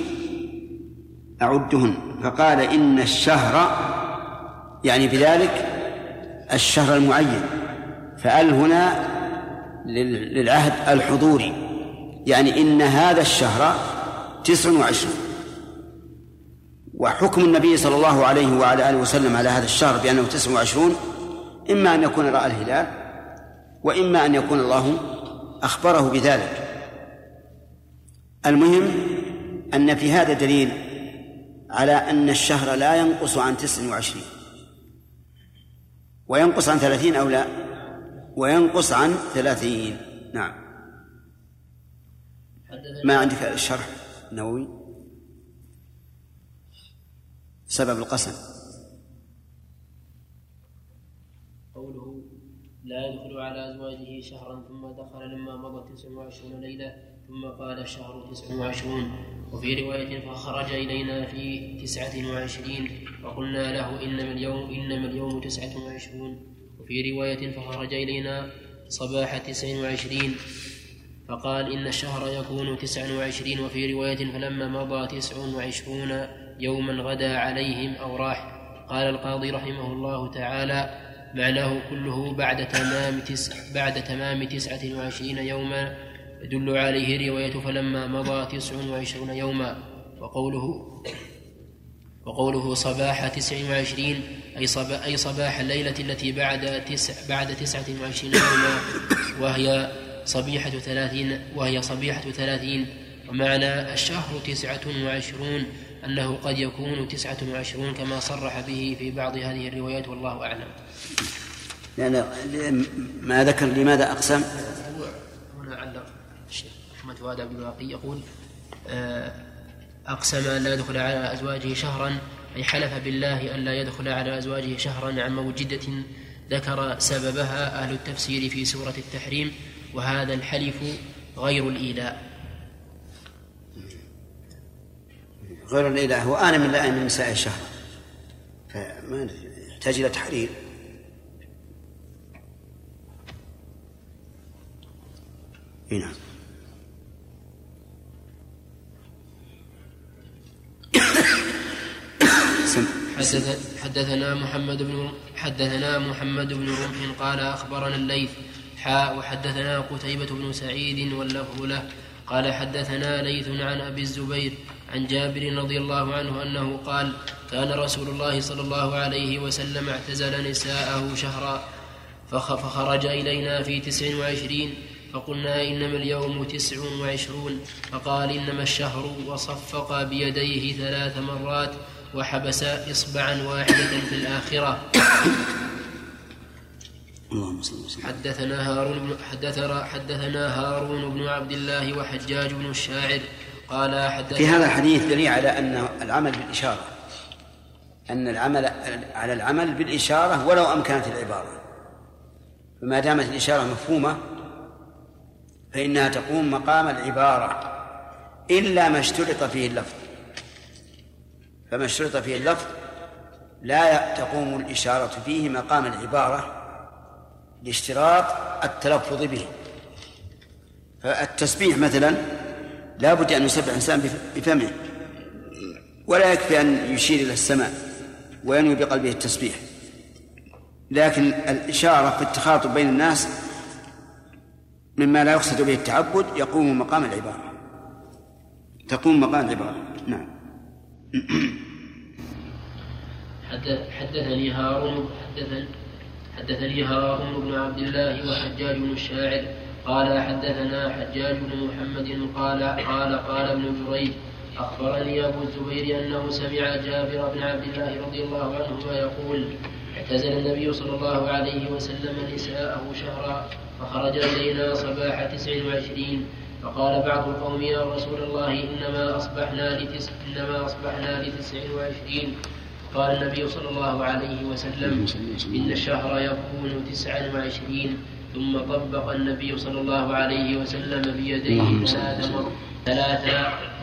[SPEAKER 2] أعدهن. فقال إن الشهر يعني بذلك الشهر المعين فأل هنا للعهد الحضوري يعني إن هذا الشهر تسع وعشرون وحكم النبي صلى الله عليه وعلى آله وسلم على هذا الشهر بأنه تسع وعشرون إما أن يكون رأى الهلال وإما أن يكون الله أخبره بذلك. المهم أن في هذا دليل على أن الشهر لا ينقص عن تسع وعشرين. وينقص عن ثلاثين أو لا؟ وينقص عن ثلاثين. نعم. ما عندك الشرح النووي سبب القسم.
[SPEAKER 1] قوله لا يدخل على أزواجه شهرا ثم دخل لما مضت تسع وعشرون ليلة ثم قال الشهر تسع وعشرون. وفي رواية فخرج إلينا في تسعة وعشرين فقلنا له إنما اليوم إنما اليوم تسعة وعشرون. وفي رواية فخرج إلينا صباح تسع وعشرين فقال إن الشهر يكون تسع وعشرين. وفي رواية فلما مضى تسع وعشرون يوما غدا عليهم أو راح. قال القاضي رحمه الله تعالى معناه كله بعد تمام تسع بعد تمام تسعة وعشرين يوما يدل عليه رواية فلما مضى تسع وعشرون يوما. وقوله وقوله صباح تسع وعشرين أي, صباح أي صباح الليلة التي بعد تسع بعد تسعة وعشرين يوما وهي صبيحة ثلاثين وهي صبيحة ثلاثين. ومعنى الشهر تسعة وعشرون أنه قد يكون تسعة وعشرون كما صرح به في بعض هذه الروايات والله أعلم.
[SPEAKER 2] لأن ما ذكر لماذا أقسم؟
[SPEAKER 1] هنا علق الشيخ أحمد فؤاد عبد الباقي يقول آه، أقسم أن لا يدخل على أزواجه شهرا أي حلف بالله أن لا يدخل على أزواجه شهرا عن موجدة ذكر سببها أهل التفسير في سورة التحريم وهذا الحلف غير الإيلاء.
[SPEAKER 2] غير الإله آن من من نساء الشهر. فما يحتاج إلى تحرير. نعم.
[SPEAKER 1] حدث حدثنا محمد بن حدثنا محمد بن رمح قال أخبرنا الليث. حاء وحدثنا قتيبة بن سعيد واللفظ له. قال حدثنا ليث عن أبي الزبير عن جابر رضي الله عنه أنه قال كان رسول الله صلى الله عليه وسلم اعتزل نساءه شهرا فخرج إلينا في تسع وعشرين فقلنا إنما اليوم تسع وعشرون فقال إنما الشهر وصفق بيديه ثلاث مرات وحبس إصبعا واحدة في الآخرة. حدثنا هارون حدثنا هارون بن عبد الله وحجاج بن الشاعر قال
[SPEAKER 2] في هذا الحديث دليل على أن العمل بالإشارة. أن العمل على العمل بالإشارة ولو أمكنت العبارة. فما دامت الإشارة مفهومة فإنها تقوم مقام العبارة إلا ما اشترط فيه اللفظ. فما اشترط فيه اللفظ لا تقوم الإشارة فيه مقام العبارة لاشتراط التلفظ به. فالتسبيح مثلا لا بد أن يسبح الإنسان بفمه ولا يكفي أن يشير إلى السماء وينوي بقلبه التسبيح. لكن الإشارة في التخاطب بين الناس مما لا يقصد به التعبد يقوم مقام العبارة. تقوم مقام العبارة. نعم. (clears throat)
[SPEAKER 1] حدثني هارون حدثني حدثني هارون بن عبد الله وحجاج بن الشاعر قال حدثنا حجاج بن محمد قال قال قال ابن جريج أخبرني أبو الزبير أنه سمع جابر بن عبد الله رضي الله عنهما يقول اعتزل النبي صلى الله عليه وسلم نساءه شهرا فخرج إلينا صباح تسع وعشرين فقال بعض القوم يا رسول الله إنما أصبحنا لتسع إنما أصبحنا لتسع وعشرين قال النبي صلى الله عليه وسلم إن الشهر يكون تسعا وعشرين ثم طبق النبي صلى الله عليه وسلم بيديه ثلاث مر ثلاث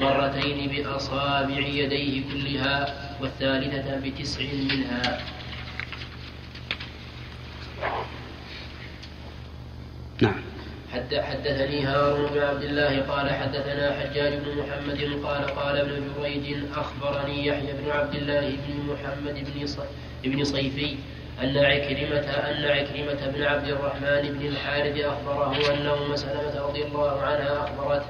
[SPEAKER 1] مرتين بأصابع يديه كلها والثالثة بتسع منها.
[SPEAKER 2] نعم.
[SPEAKER 1] حد حدثني هارون بن عبد الله قال حدثنا حجاج بن محمد قال قال ابن جريج أخبرني يحيى بن عبد الله بن محمد بن صيفي أن عكرمة أن عكرمة بن عبد الرحمن بن الحارث أخبره أن أم سلمة رضي الله عنها أخبرته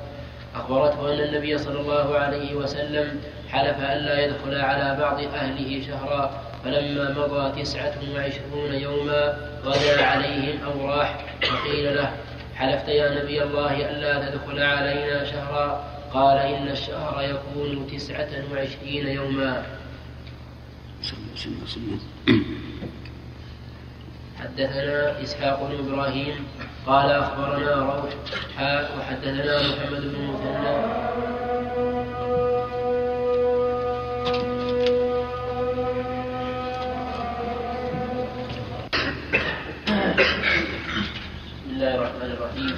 [SPEAKER 1] أخبرته أن النبي صلى الله عليه وسلم حلف ألا يدخل على بعض أهله شهرا فلما مضى تسعة وعشرون يوما غدا عليهم أو راح فقيل له حلفت يا نبي الله ألا تدخل علينا شهرا؟ قال إن الشهر يكون تسعة وعشرين يوما. حدثنا إسحاق بن إبراهيم قال أخبرنا روح وحدثنا محمد بن مثنى الله الرحمن الرحيم.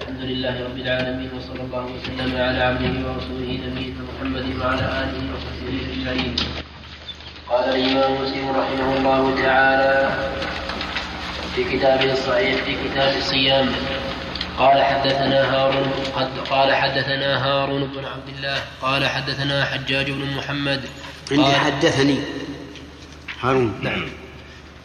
[SPEAKER 1] الحمد لله رب العالمين وصلى الله وسلم على عبده ورسوله نبينا محمد وعلى آله وصحبه أجمعين. قال الإمام مسلم رحمه الله تعالى في كتابه الصحيح في كتاب الصيام. قال حدثنا هارون قد قال حدثنا هارون بن عبد الله قال حدثنا حجاج بن محمد.
[SPEAKER 2] عندي حدثني. هارون نعم.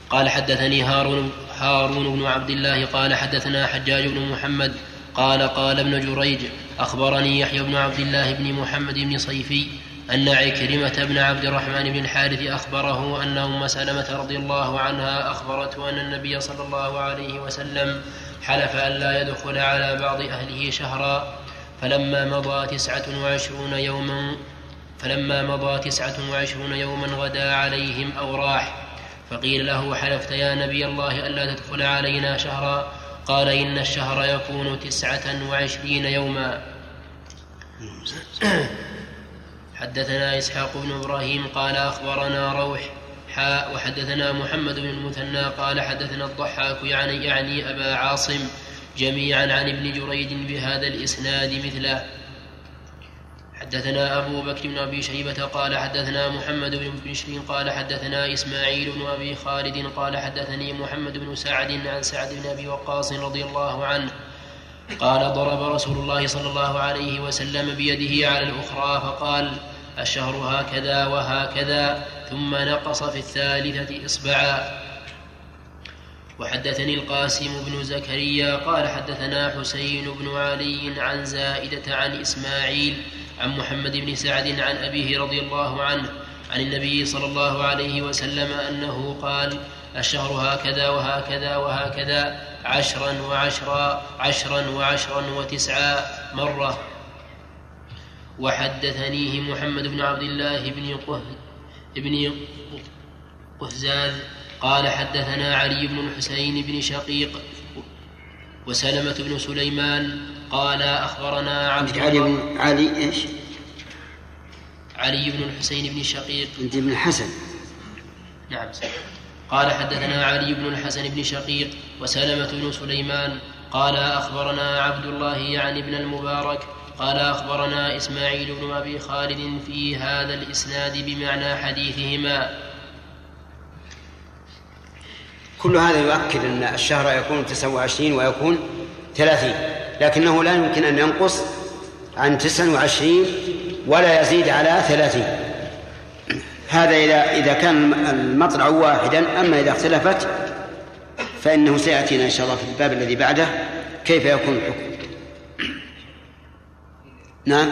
[SPEAKER 1] قال حدثني هارون هارون بن عبد الله قال حدثنا حجاج بن محمد. قال قال ابن جريج أخبرني يحيى بن عبد الله بن محمد بن صيفي أن عكرمة بن عبد الرحمن بن الحارث أخبره أن أم سلمة رضي الله عنها أخبرته أن النبي صلى الله عليه وسلم حلف ألا يدخل على بعض أهله شهرا فلما مضى تسعة وعشرون يوما فلما مضى تسعة وعشرون يوما غدا عليهم أو راح فقيل له حلفت يا نبي الله ألا تدخل علينا شهرا؟ قال إن الشهر يكون تسعة وعشرين يوما. (clears throat) حدثنا إسحاق بن إبراهيم قال أخبرنا روح حاء وحدثنا محمد بن المثنى قال حدثنا الضحاك يعني يعني أبا عاصم جميعا عن ابن جريج بهذا الإسناد مثله. حدثنا أبو بكر بن أبي شيبة قال حدثنا محمد بن بشر قال حدثنا إسماعيل بن أبي خالد قال حدثني محمد بن سعد عن سعد بن أبي وقاص رضي الله عنه. قال ضرب رسول الله صلى الله عليه وسلم بيده على الأخرى فقال الشهر هكذا وهكذا ثم نقص في الثالثة إصبعا. وحدثني القاسم بن زكريا قال حدثنا حسين بن علي عن زائدة عن إسماعيل عن محمد بن سعد عن أبيه رضي الله عنه عن النبي صلى الله عليه وسلم أنه قال الشهر هكذا وهكذا وهكذا عشرا وعشرا عشرا وعشرا وتسعا مرة. وحدثنيه محمد بن عبد الله بن قه بن قهزاز قال حدثنا علي بن الحسين بن شقيق وسلمة بن سليمان قال أخبرنا عبد
[SPEAKER 2] علي بن علي إيش؟
[SPEAKER 1] علي بن الحسين بن شقيق.
[SPEAKER 2] أنت بن الحسن.
[SPEAKER 1] نعم. قال حدثنا علي بن الحسن بن شقيق وسلمة بن سليمان قال أخبرنا عبد الله يعني بن المبارك قال أخبرنا إسماعيل بن أبي خالد في هذا الإسناد بمعنى حديثهما.
[SPEAKER 2] كل هذا يؤكد أن الشهر يكون 29 ويكون 30 لكنه لا يمكن أن ينقص عن 29 ولا يزيد على 30 هذا إذا إذا كان المطلع واحدا أما إذا اختلفت فإنه سيأتينا إن شاء الله في الباب الذي بعده كيف يكون الحكم. نعم.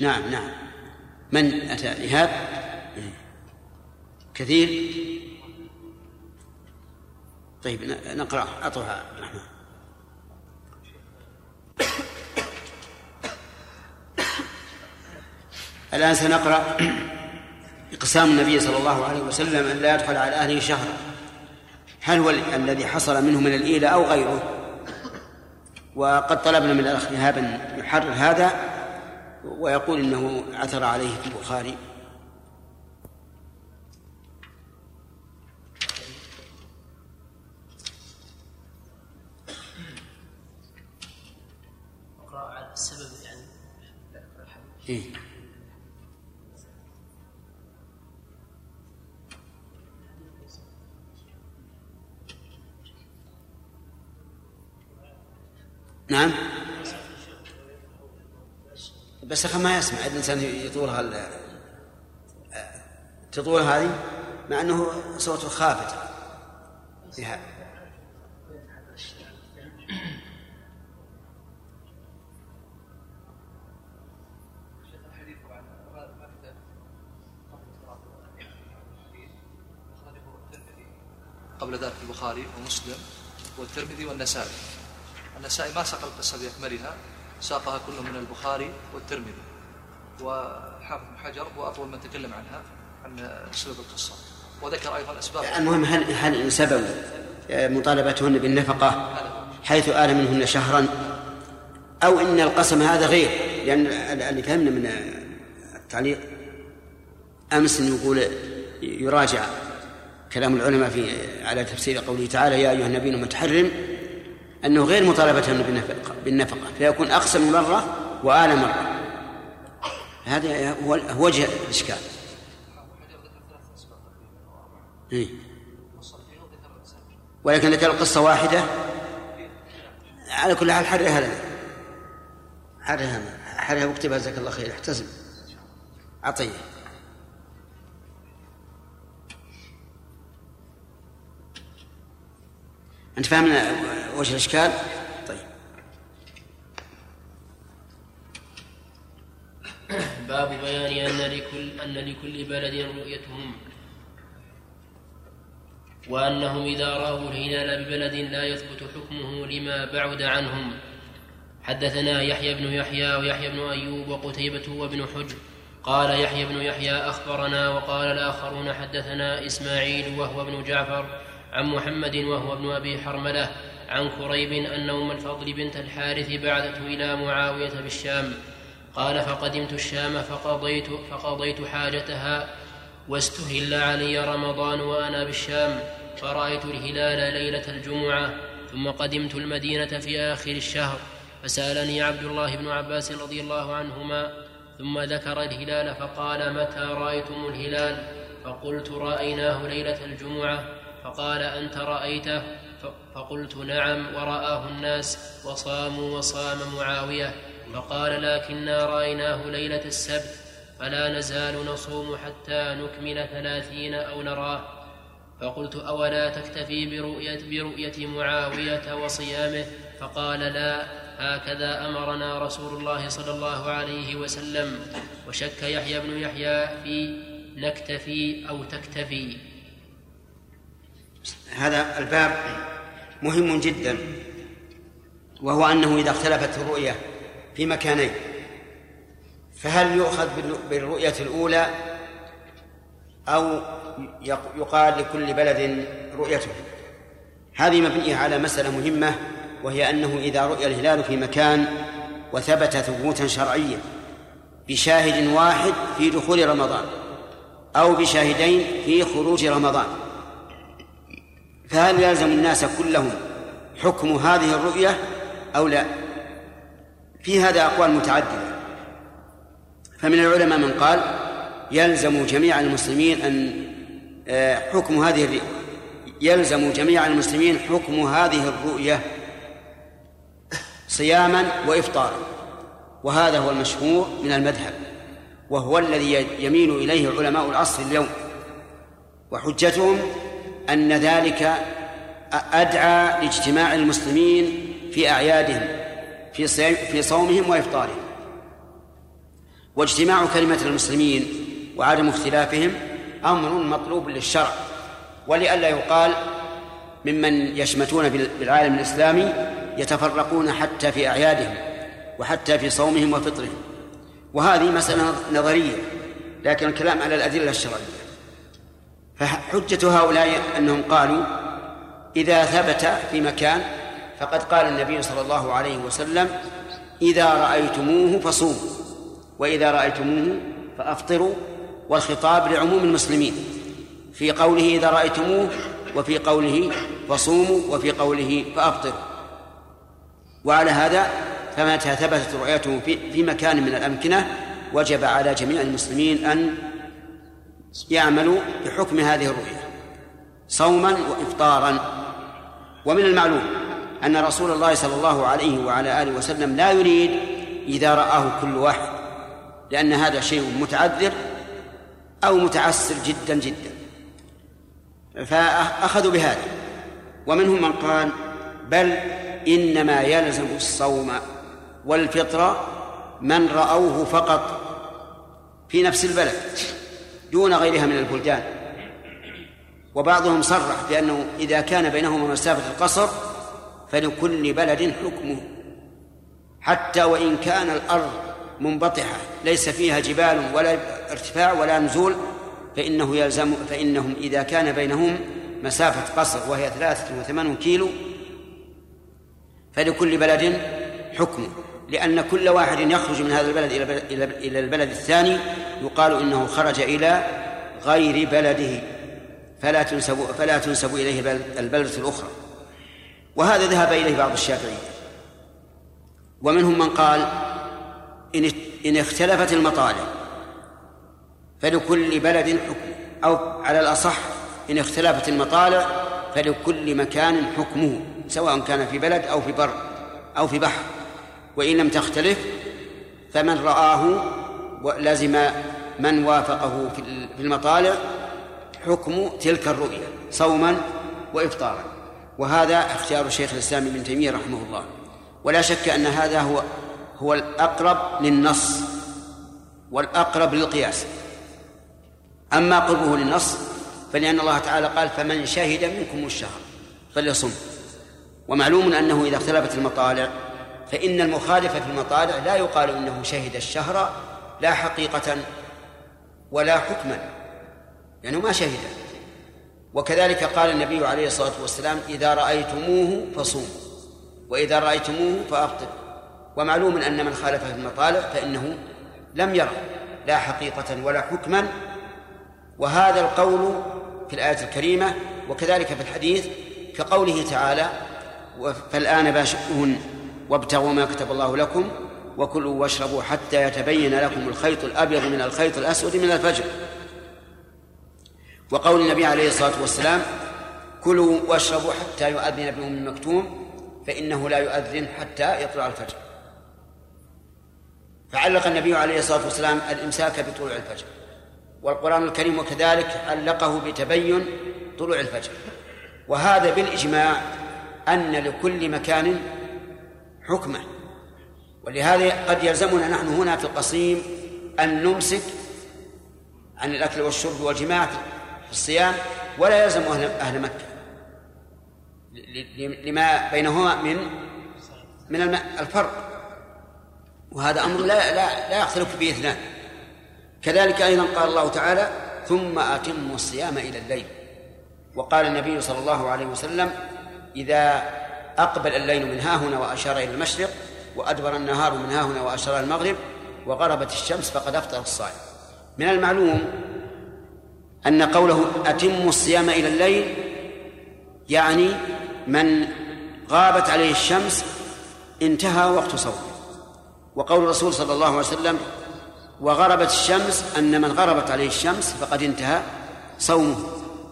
[SPEAKER 2] نعم نعم. من أتى إيهاب؟ كثير؟ طيب نقرأ أعطوها رحمة الآن سنقرأ إقسام النبي صلى الله عليه وسلم أن لا يدخل على أهله شهرا. هل هو الذي حصل منه من الإيلة أو غيره؟ وقد طلبنا من الأخ إيهاب أن يحرر هذا ويقول إنه عثر عليه في البخاري.
[SPEAKER 1] السبب يعني.
[SPEAKER 2] إيه؟ نعم. بس أخي ما يسمع الإنسان يطولها ال- تطول هذه مع أنه صوته خافت. فيها
[SPEAKER 7] قبل ذلك البخاري ومسلم والترمذي والنسائي. النسائي ما ساق القصة بأكملها ساقها كله من البخاري والترمذي. وحافظ حجر هو أطول من تكلم عنها عن سبب القصة. وذكر أيضا أسباب
[SPEAKER 2] المهم هل هل سبب مطالبتهن بالنفقة حيث آل منهن شهرا؟ أو إن القسم هذا غير لأن اللي فهمنا من التعليق أمس إنه يقول يراجع كلام العلماء في على تفسير قوله تعالى يا أيها النبي لم تحرم أنه غير مطالبتهن بالنفقة, بالنفقة فيكون أقسم مرة وآل مرة. هذا هو وجه الإشكال. إيه؟ ولكن ذكر القصة واحدة. على كل حال حرها لنا. حرها حرها واكتبها جزاك الله خير. احتسب عطية. أنت فاهم وجه الإشكال؟ طيب.
[SPEAKER 1] باب بيان أن لكل أن لكل بلد رؤيتهم. وأنهم إذا رأوا الهلال ببلد لا يثبت حكمه لما بعد عنهم. حدثنا يحيى بن يحيى ويحيى بن أيوب وقتيبة وابن حجر. قال يحيى بن يحيى أخبرنا وقال الآخرون حدثنا إسماعيل وهو ابن جعفر عن محمد وهو ابن أبي حرملة عن كريب أن أم الفضل بنت الحارث بعثته إلى معاوية بالشام. قال فقدمت الشام فقضيت فقضيت حاجتها واستهل علي رمضان وأنا بالشام. فرأيت الهلال ليلة الجمعة ثم قدمت المدينة في آخر الشهر. فسألني عبد الله بن عباس رضي الله عنهما ثم ذكر الهلال فقال متى رأيتم الهلال؟ فقلت رأيناه ليلة الجمعة. فقال أنت رأيته؟ فقلت نعم ورآه الناس وصاموا وصام معاوية. فقال لكنا رأيناه ليلة السبت فلا نزال نصوم حتى نكمل ثلاثين أو نراه. فقلت أولا تكتفي برؤية, برؤية معاوية وصيامه؟ فقال لا هكذا أمرنا رسول الله صلى الله عليه وسلم. وشك يحيى بن يحيى في نكتفي أو تكتفي.
[SPEAKER 2] هذا الباب مهم جدا وهو أنه إذا اختلفت الرؤية في مكانين فهل يؤخذ بالرؤية الأولى أو يقال لكل بلد رؤيته؟ هذه مبنية على مسألة مهمة وهي أنه إذا رؤي الهلال في مكان وثبت ثبوتا شرعيا بشاهد واحد في دخول رمضان أو بشاهدين في خروج رمضان فهل يلزم الناس كلهم حكم هذه الرؤية أو لا؟ في هذا أقوال متعددة. فمن العلماء من قال يلزم جميع المسلمين أن آه، حكم هذه يلزم جميع المسلمين حكم هذه الرؤية صياما وإفطارا. وهذا هو المشهور من المذهب. وهو الذي يميل إليه علماء العصر اليوم. وحجتهم أن ذلك أدعى لاجتماع المسلمين في أعيادهم في في صومهم وإفطارهم. واجتماع كلمة المسلمين وعدم اختلافهم أمر مطلوب للشرع ولئلا يقال ممن يشمتون بالعالم الإسلامي يتفرقون حتى في أعيادهم وحتى في صومهم وفطرهم. وهذه مسألة نظرية لكن الكلام على الأدلة الشرعية. فحجة هؤلاء أنهم قالوا إذا ثبت في مكان فقد قال النبي صلى الله عليه وسلم إذا رأيتموه فصوموا وإذا رأيتموه فأفطروا والخطاب لعموم المسلمين في قوله إذا رأيتموه وفي قوله فصوموا وفي قوله فأفطروا. وعلى هذا فمتى ثبتت رؤيته في, مكان من الأمكنة وجب على جميع المسلمين أن يعملوا بحكم هذه الرؤية صوما وإفطارا. ومن المعلوم أن رسول الله صلى الله عليه وعلى آله وسلم لا يريد إذا رآه كل واحد لأن هذا شيء متعذر أو متعسر جدا جدا. فأخذوا بهذا. ومنهم من قال بل إنما يلزم الصوم والفطر من رأوه فقط في نفس البلد. دون غيرها من البلدان. وبعضهم صرح بأنه إذا كان بينهما مسافة القصر فلكل بلد حكمه. حتى وإن كان الأرض منبطحة ليس فيها جبال ولا ارتفاع ولا نزول فإنه يلزم فإنهم إذا كان بينهم مسافة قصر وهي ثلاثة وثمانون كيلو فلكل بلد حكمه. لأن كل واحد يخرج من هذا البلد إلى إلى البلد الثاني يقال إنه خرج إلى غير بلده. فلا تنسب فلا تنسب إليه البلدة الأخرى. وهذا ذهب إليه بعض الشافعية. ومنهم من قال إن إن اختلفت المطالع فلكل بلد حكم أو على الأصح إن اختلفت المطالع فلكل مكان حكمه سواء كان في بلد أو في بر أو في بحر. وإن لم تختلف فمن رآه لزم من وافقه في المطالع حكم تلك الرؤيا صوما وإفطارا. وهذا اختيار شيخ الإسلام ابن تيمية رحمه الله. ولا شك أن هذا هو هو الأقرب للنص والأقرب للقياس. أما قربه للنص فلأن الله تعالى قال فمن شهد منكم الشهر فليصم ومعلوم أنه إذا اختلفت المطالع فإن المخالف في المطالع لا يقال إنه شهد الشهر لا حقيقة ولا حكما لأنه ما شهد. وكذلك قال النبي عليه الصلاة والسلام إذا رأيتموه فصوموا وإذا رأيتموه فأفطروا ومعلوم أن من خالف في المطالب فإنه لم يرى لا حقيقة ولا حكما. وهذا القول في الآية الكريمة وكذلك في الحديث كقوله تعالى فالآن باشرون وابتغوا ما كتب الله لكم وكلوا واشربوا حتى يتبين لكم الخيط الأبيض من الخيط الأسود من الفجر. وقول النبي عليه الصلاة والسلام كلوا واشربوا حتى يؤذن ابن أم مكتوم فإنه لا يؤذن حتى يطلع الفجر. فعلق النبي عليه الصلاة والسلام الإمساك بطلوع الفجر. والقرآن الكريم وكذلك علقه بتبين طلوع الفجر. وهذا بالإجماع أن لكل مكان حكمة. ولهذا قد يلزمنا نحن هنا في القصيم أن نمسك عن الأكل والشرب والجماع في الصيام ولا يلزم أهل, أهل مكة. لما بينهما من من الفرق. وهذا أمر لا لا لا يختلف به اثنان. كذلك أيضا قال الله تعالى ثم أتموا الصيام إلى الليل وقال النبي صلى الله عليه وسلم إذا أقبل الليل من ها هنا وأشار إلى المشرق وأدبر النهار من ها هنا وأشار إلى المغرب وغربت الشمس فقد أفطر الصائم. من المعلوم أن قوله أتموا الصيام إلى الليل يعني من غابت عليه الشمس انتهى وقت صومه. وقول الرسول صلى الله عليه وسلم وغربت الشمس أن من غربت عليه الشمس فقد انتهى صومه.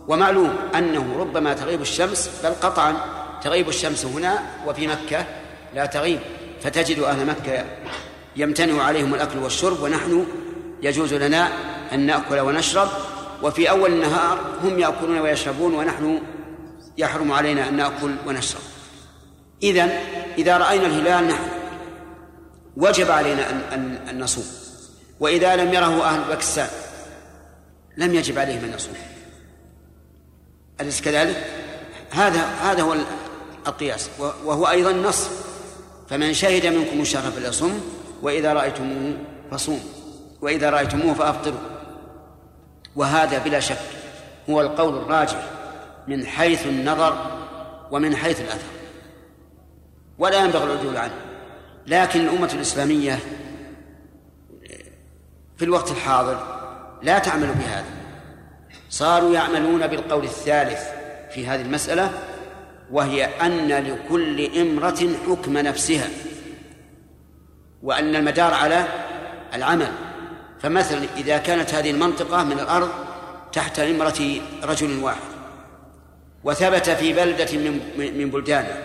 [SPEAKER 2] ومعلوم أنه ربما تغيب الشمس بل قطعا تغيب الشمس هنا وفي مكة لا تغيب فتجد أهل مكة يمتنع عليهم الأكل والشرب ونحن يجوز لنا أن نأكل ونشرب وفي أول النهار هم يأكلون ويشربون ونحن يحرم علينا أن نأكل ونشرب. إذا إذا رأينا الهلال نحن وجب علينا أن, أن, أن نصوم. وإذا لم يره أهل باكستان لم يجب عليهم أن يصوموا. أليس كذلك؟ هذا هذا هو القياس وهو أيضا نص. فمن شهد منكم الشهر فليصم وإذا رأيتموه فصوم وإذا رأيتموه فأفطروا. وهذا بلا شك هو القول الراجح من حيث النظر ومن حيث الأثر. ولا ينبغي العدول عنه. لكن الأمة الإسلامية في الوقت الحاضر لا تعمل بهذا. صاروا يعملون بالقول الثالث في هذه المسألة وهي أن لكل إمرة حكم نفسها وأن المدار على العمل. فمثلا إذا كانت هذه المنطقة من الأرض تحت إمرة رجل واحد وثبت في بلدة من من بلدانه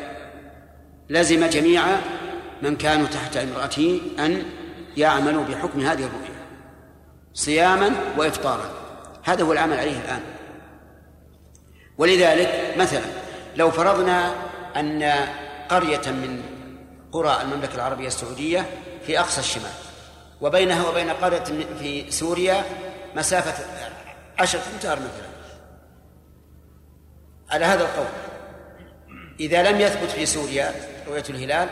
[SPEAKER 2] لزم جميع من كانوا تحت امرأته أن يعملوا بحكم هذه الرؤيا صياما وإفطارا. هذا هو العمل عليه الآن. ولذلك مثلا لو فرضنا أن قرية من قرى المملكة العربية السعودية في أقصى الشمال وبينها وبين قرية في سوريا مسافة عشرة أمتار مثلا. على هذا القول إذا لم يثبت في سوريا رؤية الهلال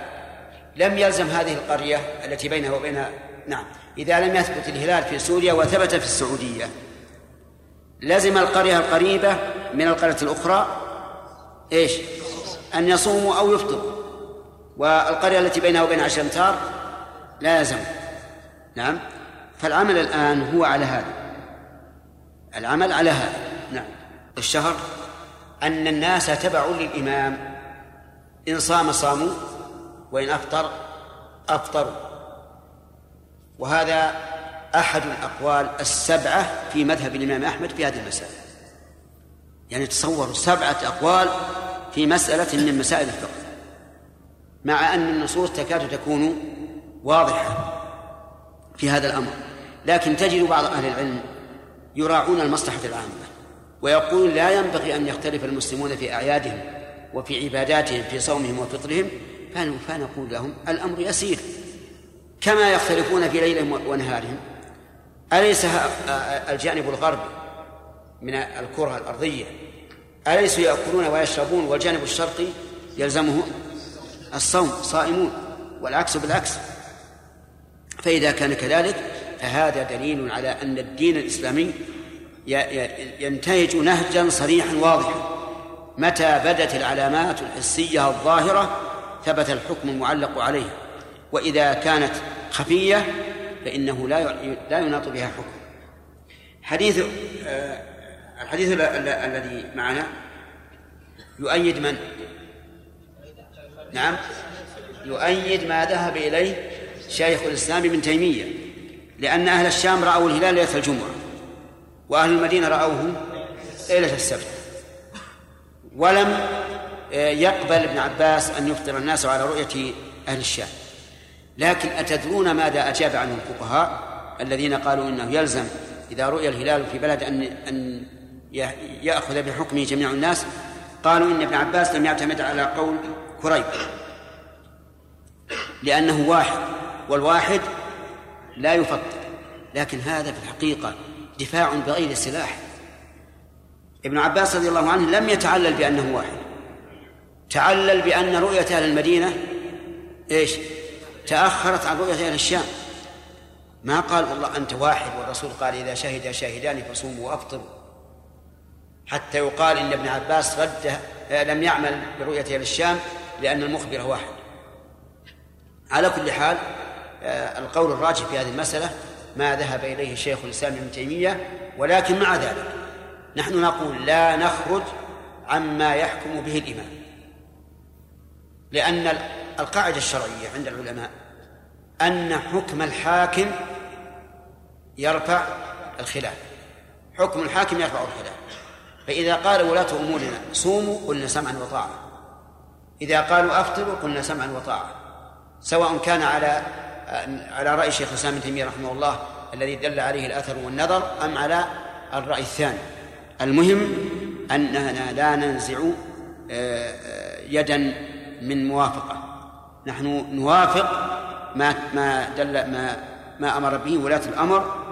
[SPEAKER 2] لم يلزم هذه القرية التي بينها وبينها نعم إذا لم يثبت الهلال في سوريا وثبت في السعودية لزم القرية القريبة من القرية الأخرى إيش؟ أن يصوموا أو يفطروا. والقرية التي بينها وبين عشر أمتار لا يلزم. نعم. فالعمل الآن هو على هذا. العمل على هذا. نعم. الشهر أن الناس تبع للإمام. إن صام صاموا وإن أفطر أفطروا. وهذا أحد الأقوال السبعة في مذهب الإمام أحمد في هذه المسألة. يعني تصوروا سبعة أقوال في مسألة من مسائل الفقه مع أن النصوص تكاد تكون واضحة في هذا الأمر. لكن تجد بعض أهل العلم يراعون المصلحة العامة ويقول لا ينبغي أن يختلف المسلمون في أعيادهم وفي عباداتهم في صومهم وفطرهم. فنقول لهم الأمر يسير. كما يختلفون في ليلهم ونهارهم. أليس الجانب الغربي من الكرة الأرضية. أليسوا يأكلون ويشربون والجانب الشرقي يلزمه الصوم صائمون والعكس بالعكس. فإذا كان كذلك فهذا دليل على أن الدين الإسلامي ينتهج نهجا صريحا واضحا. متى بدت العلامات الحسية الظاهرة ثبت الحكم المعلق عليه وإذا كانت خفية فإنه لا لا يناط بها حكم. حديث آه، الحديث ال- ال- الذي معنا يؤيد من؟ نعم. يؤيد ما ذهب إليه شيخ الإسلام ابن تيمية لأن أهل الشام رأوا الهلال ليلة الجمعة وأهل المدينة رأوه ليلة السبت. ولم آه، يقبل ابن عباس أن يفطر الناس على رؤية أهل الشام. لكن أتدرون ماذا أجاب عنه الفقهاء الذين قالوا إنه يلزم إذا رؤي الهلال في بلد أن أن يأخذ بحكمه جميع الناس. قالوا إن ابن عباس لم يعتمد على قول كريب لأنه واحد والواحد لا يفطر لكن هذا في الحقيقة دفاع بغير سلاح ابن عباس رضي الله عنه لم يتعلل بأنه واحد. تعلل بأن رؤية أهل المدينة إيش؟ تأخرت عن رؤية أهل الشام. ما قال والله أنت واحد والرسول قال إذا شهد شاهدان فصوموا وأفطروا. حتى يقال إن ابن عباس رد لم يعمل برؤية أهل الشام لأن المخبر واحد على كل حال آه، القول الراجح في هذه المسألة ما ذهب إليه شيخ الإسلام ابن تيمية ولكن مع ذلك نحن نقول لا نخرج عما يحكم به الإمام. لأن القاعدة الشرعية عند العلماء أن حكم الحاكم يرفع الخلاف. حكم الحاكم يرفع الخلاف. فإذا قال ولاة أمورنا صوموا قلنا سمعا وطاعة. إذا قالوا أفطروا قلنا سمعا وطاعة. سواء كان على على رأي شيخ الإسلام ابن تيمية رحمه الله الذي دل عليه الأثر والنظر أم على الرأي الثاني. المهم أننا لا ننزع آه، يدا من موافقة. نحن نوافق ما ما دل ما ما أمر به ولاة الأمر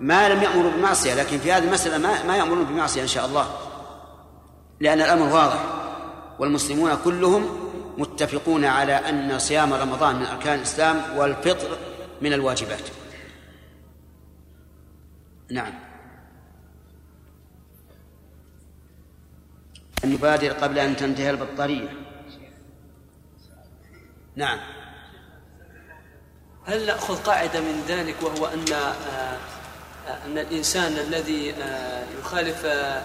[SPEAKER 2] ما لم يأمروا بمعصية لكن في هذه المسألة ما ما يأمرون بمعصية إن شاء الله. لأن الأمر واضح والمسلمون كلهم متفقون على أن صيام رمضان من أركان الإسلام والفطر من الواجبات. نعم. أن يبادر قبل أن تنتهي البطارية. نعم.
[SPEAKER 8] هل نأخذ قاعدة من ذلك وهو أن آه، أن الإنسان الذي آه، يخالف آه،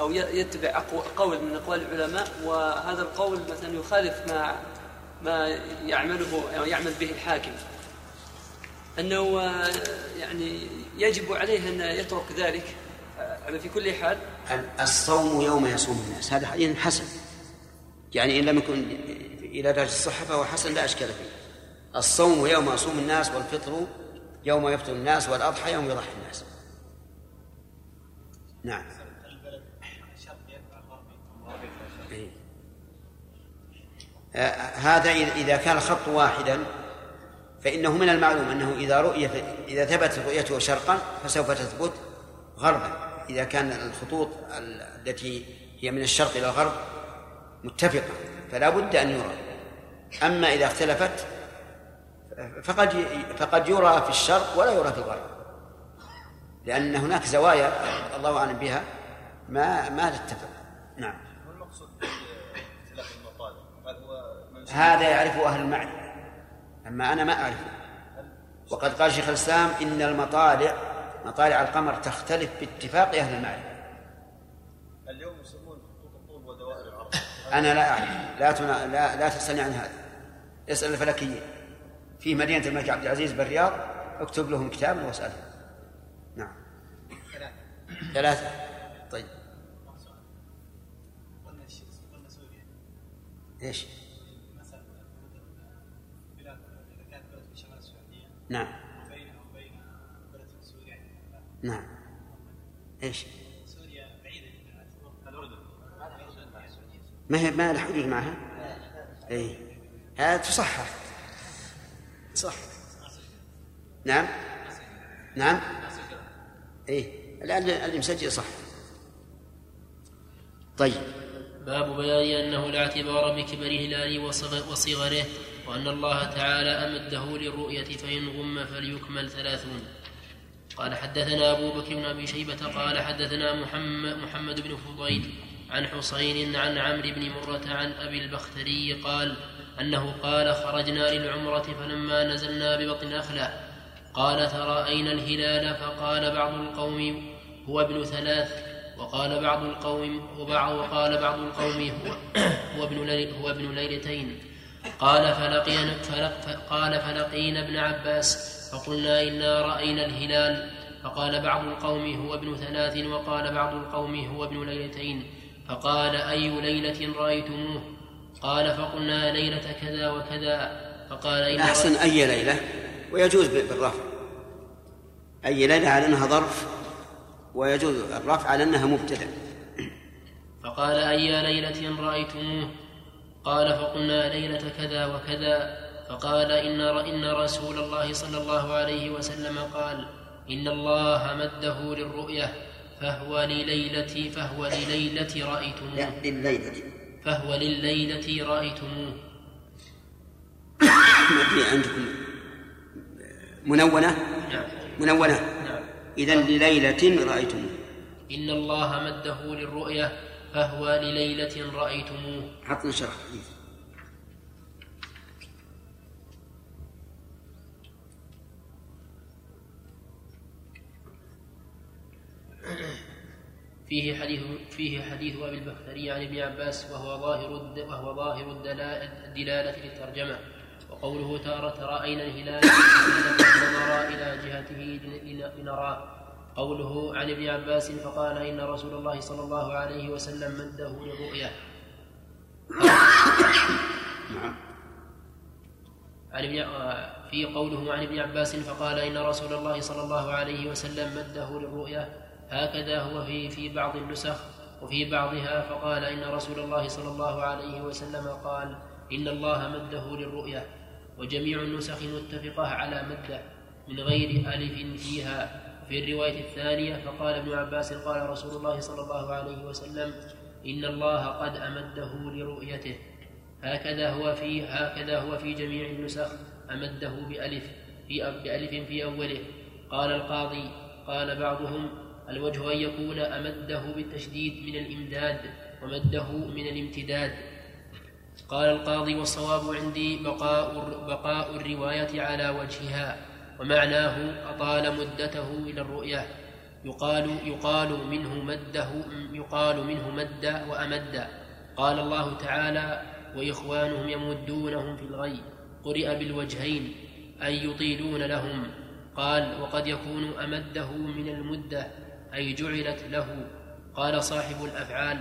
[SPEAKER 8] أو يتبع قول من أقوال العلماء وهذا القول مثلا يخالف ما ما يعمله أو يعمل به الحاكم. أنه آه، يعني يجب عليه أن يترك ذلك آه، في كل حال.
[SPEAKER 2] الصوم يوم يصوم الناس هذا حديث حسن. يعني إن لم يكن إلى درجة الصحة فهو حسن لا أشكال فيه. الصوم يوم يصوم الناس والفطر يوم يفطر الناس والأضحى يوم يضحي الناس. نعم. إيه. آه، هذا إذا- كان الخط واحدا فإنه من المعلوم أنه إذا رؤي إذا ثبتت رؤيته شرقا فسوف تثبت غربا. إذا كان الخطوط ال- التي هي من الشرق إلى الغرب متفقة فلا بد أن يرى. أما إذا اختلفت فقد فقد يرى في الشرق ولا يرى في الغرب لأن هناك زوايا الله أعلم بها ما ما تتفق نعم.
[SPEAKER 9] المقصود
[SPEAKER 2] هذا يعرفه أهل المعرفة. أما أنا ما أعرفه. وقد قال شيخ الإسلام إن المطالع مطالع القمر تختلف باتفاق أهل المعرفة.
[SPEAKER 9] اليوم يسمون خطوط الطول ودوائر العرض
[SPEAKER 2] أنا لا أعرف. لا تنا... لا لا تسألني عن هذا. اسأل الفلكيين. في مدينة الملك عبد العزيز بالرياض اكتب لهم كتابا واسألهم نعم. ثلاثة. طيب. إيش؟ نعم. نعم. إيش؟ ما هي ما لها حدود معها؟ اي هذا تصحح. صح. نعم. نعم. اي الآن اللي مسجل صح. طيب.
[SPEAKER 1] باب بيان أنه لا اعتبار بكبر هلاله وصغ- وصغره وأن الله تعالى أمده للرؤية فإن غم فليكمل ثلاثون. قال حدثنا أبو بكر بن أبي شيبة قال حدثنا محمد, محمد بن فضيل عن حسين عن عمرو بن مرة عن أبي البختري قال أنه قال خرجنا للعمرة فلما نزلنا ببطن أخلة قال تراءينا الهلال فقال بعض القوم هو ابن ثلاث وقال بعض القوم وقال بعض القوم هو هو ابن هو ابن ليلتين. قال فلقينا فلق قال فلقينا ابن عباس فقلنا إنا رأينا الهلال. فقال بعض القوم هو ابن ثلاث وقال بعض القوم هو ابن ليلتين. فقال أي ليلة رأيتموه؟ قال فقلنا ليلة كذا وكذا فقال إن
[SPEAKER 2] أحسن أي ليلة؟ ويجوز بالرفع. أي ليلة على أنها ظرف ويجوز الرفع على أنها مبتدأ.
[SPEAKER 1] فقال أي ليلة رأيتموه؟ قال فقلنا ليلة كذا وكذا فقال إن إن رسول الله صلى الله عليه وسلم قال إن الله مده للرؤية فهو لليلة فهو لليلة رأيتموه.
[SPEAKER 2] لليلة
[SPEAKER 1] فهو لليلة رأيتموه.
[SPEAKER 2] عندكم. منونة؟
[SPEAKER 1] نعم.
[SPEAKER 2] منونة.
[SPEAKER 1] نعم.
[SPEAKER 2] إذا لليلة رأيتموه.
[SPEAKER 1] إن الله مده للرؤية فهو لليلة رأيتموه.
[SPEAKER 2] حط نشرح حديث
[SPEAKER 1] فيه حديث فيه حديث أبي البختري عن ابن عباس وهو ظاهر وهو ظاهر الدلالة للترجمه وقوله تارة رأينا الهلال نظر إلى جهته لنراه. قوله عن ابن عباس فقال إن رسول الله صلى الله عليه وسلم مده للرؤيا. عن ابن في قوله عن ابن عباس فقال إن رسول الله صلى الله عليه وسلم مده للرؤيا. هكذا هو في في بعض النسخ وفي بعضها فقال إن رسول الله صلى الله عليه وسلم قال إن الله مده للرؤيا وجميع النسخ متفقة على مده من غير ألف فيها. في الرواية الثانية فقال ابن عباس قال رسول الله صلى الله عليه وسلم إن الله قد أمده لرؤيته. هكذا هو في هكذا هو في جميع النسخ أمده بألف في بألف في أوله. قال القاضي قال بعضهم الوجه أن يكون أمده بالتشديد من الإمداد ومده من الامتداد. قال القاضي والصواب عندي بقاء بقاء الرواية على وجهها ومعناه أطال مدته إلى الرؤية يقال يقال منه مده يقال منه مد وأمد. قال الله تعالى وإخوانهم يمدونهم في الغي قرئ بالوجهين أي يطيلون لهم. قال وقد يكون أمده من المدة. أي جعلت له قال صاحب الأفعال.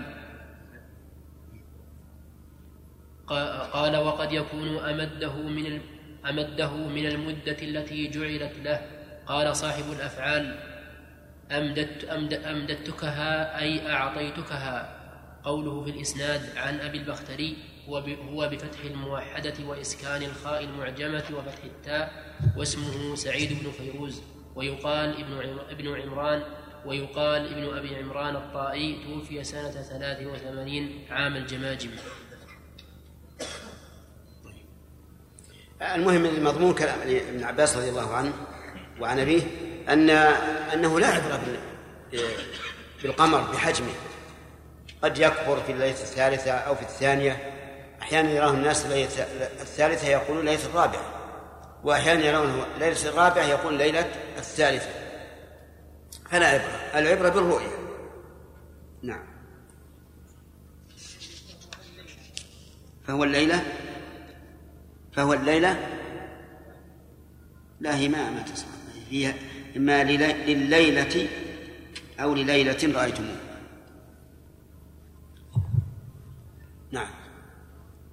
[SPEAKER 1] قال وقد يكون أمده من أمده من المدة التي جعلت له. قال صاحب الأفعال أمددت أمد أمددتكها أي أعطيتكها. قوله في الإسناد عن أبي البختري هو بفتح الموحدة وإسكان الخاء المعجمة وفتح التاء واسمه سعيد بن فيروز. ويقال ابن ابن عمران ويقال ابن أبي عمران الطائي توفي سنة ثلاث وثمانين عام الجماجم.
[SPEAKER 2] المهم مضمون كلام ابن عباس رضي الله عنه وعن أبيه أن أنه لا عبرة بالقمر بحجمه. قد يكبر في الليلة الثالثة أو في الثانية. أحيانا يراه الناس الليلة الثالثة يقولون ليلة الرابعة. وأحيانا يرونه ليلة الرابعة يقول ليلة الثالثة. فلا عبرة. العبرة بالرؤية. نعم. فهو الليلة؟ فهو الليلة؟ لا هي ما ما تصح هي إما لليلة أو لليلة رأيتموه. نعم.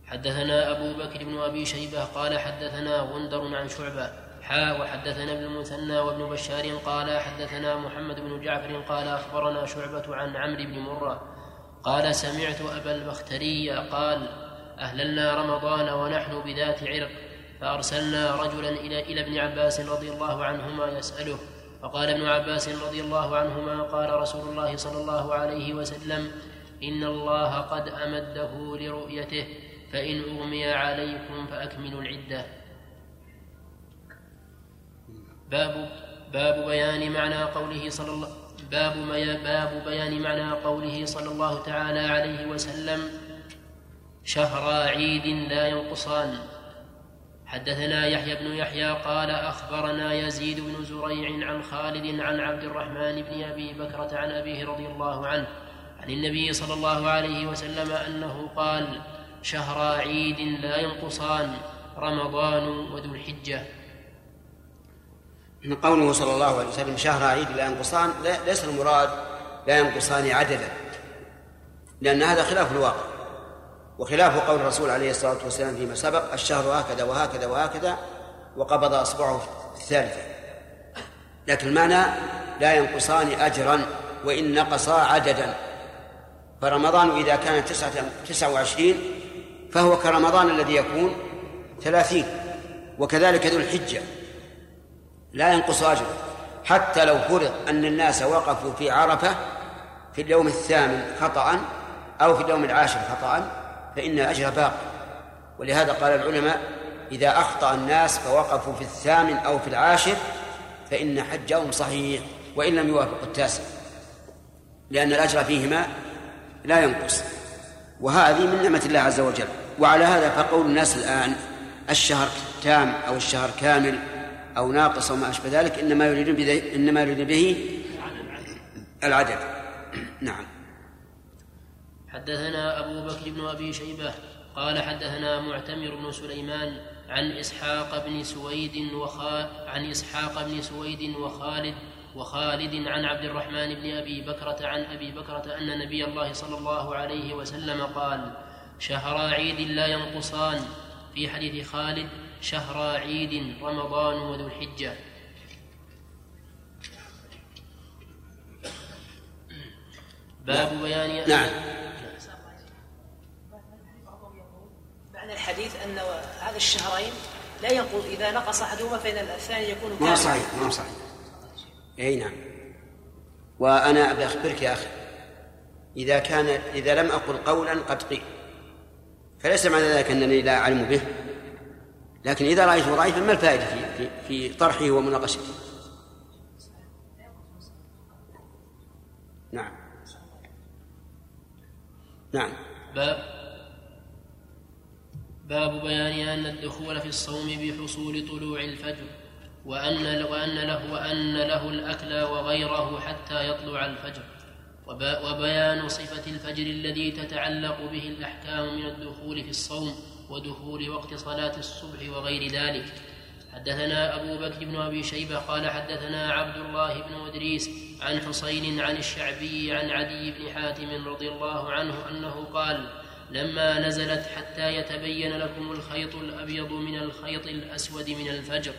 [SPEAKER 1] حدثنا أبو بكر بن أبي شيبة قال حدثنا غندر عن شعبة حا وحدثنا ابن المثنى وابن بشار قال حدثنا محمد بن جعفر قال أخبرنا شعبة عن عمرو بن مرة قال سمعت أبا البختري قال أهللنا رمضان ونحن بذات عرق فأرسلنا رجلا إلى إلى ابن عباس رضي الله عنهما يسأله فقال ابن عباس رضي الله عنهما قال رسول الله صلى الله عليه وسلم إن الله قد أمده لرؤيته فإن أغمي عليكم فأكملوا العدة. باب باب بيان معنى قوله صلى الله باب باب بيان معنى قوله صلى الله تعالى عليه وسلم شهرا عيد لا ينقصان. حدثنا يحيى بن يحيى قال أخبرنا يزيد بن زريع عن خالد عن عبد الرحمن بن أبي بكرة عن أبيه رضي الله عنه عن النبي صلى الله عليه وسلم أنه قال شهرا عيد لا ينقصان رمضان وذو الحجة.
[SPEAKER 2] من قوله صلى الله عليه وسلم شهر عيد لا ينقصان ليس المراد لا ينقصان عددا. لأن هذا خلاف الواقع. وخلاف قول الرسول عليه الصلاة والسلام فيما سبق الشهر هكذا وهكذا وهكذا وقبض أصبعه الثالثة. لكن المعنى لا ينقصان أجرا وإن نقصا عددا. فرمضان إذا كان تسعة تسعة وعشرين فهو كرمضان الذي يكون ثلاثين وكذلك ذو الحجة. لا ينقص أجره. حتى لو فرض أن الناس وقفوا في عرفة في اليوم الثامن خطأ أو في اليوم العاشر خطأ فإن الأجر باقي. ولهذا قال العلماء إذا أخطأ الناس فوقفوا في الثامن أو في العاشر فإن حجهم صحيح وإن لم يوافق التاسع. لأن الأجر فيهما لا ينقص. وهذه من نعمة الله عز وجل. وعلى هذا فقول الناس الآن الشهر تام أو الشهر كامل أو ناقص أو ما أشبه ذلك إنما يريد به إنما يريد به العدد. نعم.
[SPEAKER 1] حدثنا أبو بكر بن أبي شيبة قال حدثنا معتمر بن سليمان عن إسحاق بن سويد وخا عن إسحاق بن سويد وخالد وخالد عن عبد الرحمن بن أبي بكرة عن أبي بكرة أن نبي الله صلى الله عليه وسلم قال شهر عيد لا ينقصان. في حديث خالد شهر عيد رمضان وذو الحجة. باب بيان
[SPEAKER 2] نعم.
[SPEAKER 10] معنى الحديث أن هذا الشهرين لا ينقض إذا نقص أحدهما فإن الثاني يكون
[SPEAKER 2] ما
[SPEAKER 10] كاملا.
[SPEAKER 2] صحيح ما صحيح. أي نعم. وأنا ابي أخبرك يا أخي إذا كان إذا لم أقل قولا قد قيل. فليس معنى ذلك أنني لا أعلم به. لكن إذا رأيته ضعيفا ما الفائدة في في, في طرحه ومناقشته؟ نعم. نعم.
[SPEAKER 1] باب باب بيان أن الدخول في الصوم بحصول طلوع الفجر وأن وأن له وأن له الأكل وغيره حتى يطلع الفجر. وب- وبيان صفة الفجر الذي تتعلق به الأحكام من الدخول في الصوم ودخول وقت صلاة الصبح وغير ذلك حدثنا أبو بكر بن أبي شيبة قال حدثنا عبد الله بن إدريس عن حسين عن الشعبي عن عدي بن حاتم رضي الله عنه أنه قال لما نزلت حتى يتبين لكم الخيط الأبيض من الخيط الأسود من الفجر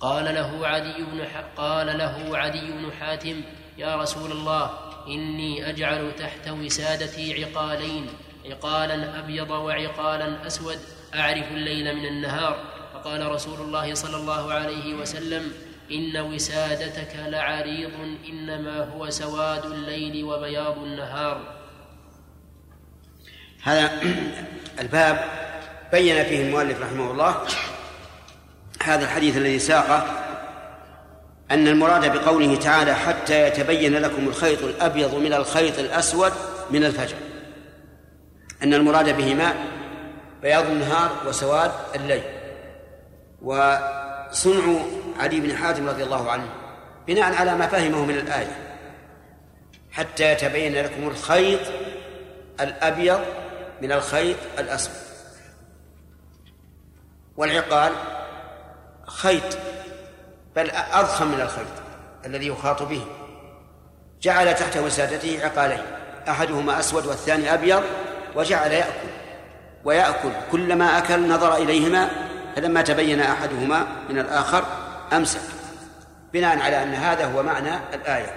[SPEAKER 1] قال له عدي بن. قال له عدي بن حاتم يا رسول الله إني أجعل تحت وسادتي عقالين عقالا أبيض وعقالا أسود أعرف الليل من النهار. فقال رسول الله صلى الله عليه وسلم إن وسادتك لعريض إنما هو سواد الليل وبياض النهار.
[SPEAKER 2] هذا الباب بين فيه المؤلف رحمه الله هذا الحديث الذي ساقه أن المراد بقوله تعالى حتى يتبين لكم الخيط الأبيض من الخيط الأسود من الفجر. أن المراد بهما بياض النهار وسواد الليل. وصنع علي بن حاتم رضي الله عنه بناء على ما فهمه من الآية. حتى يتبين لكم الخيط الأبيض من الخيط الأسود. والعقال خيط بل أضخم من الخيط الذي يخاط به. جعل تحت وسادته عقالين أحدهما أسود والثاني أبيض وجعل يأكل ويأكل كلما أكل نظر إليهما فلما تبين أحدهما من الآخر أمسك. بناء على أن هذا هو معنى الآية.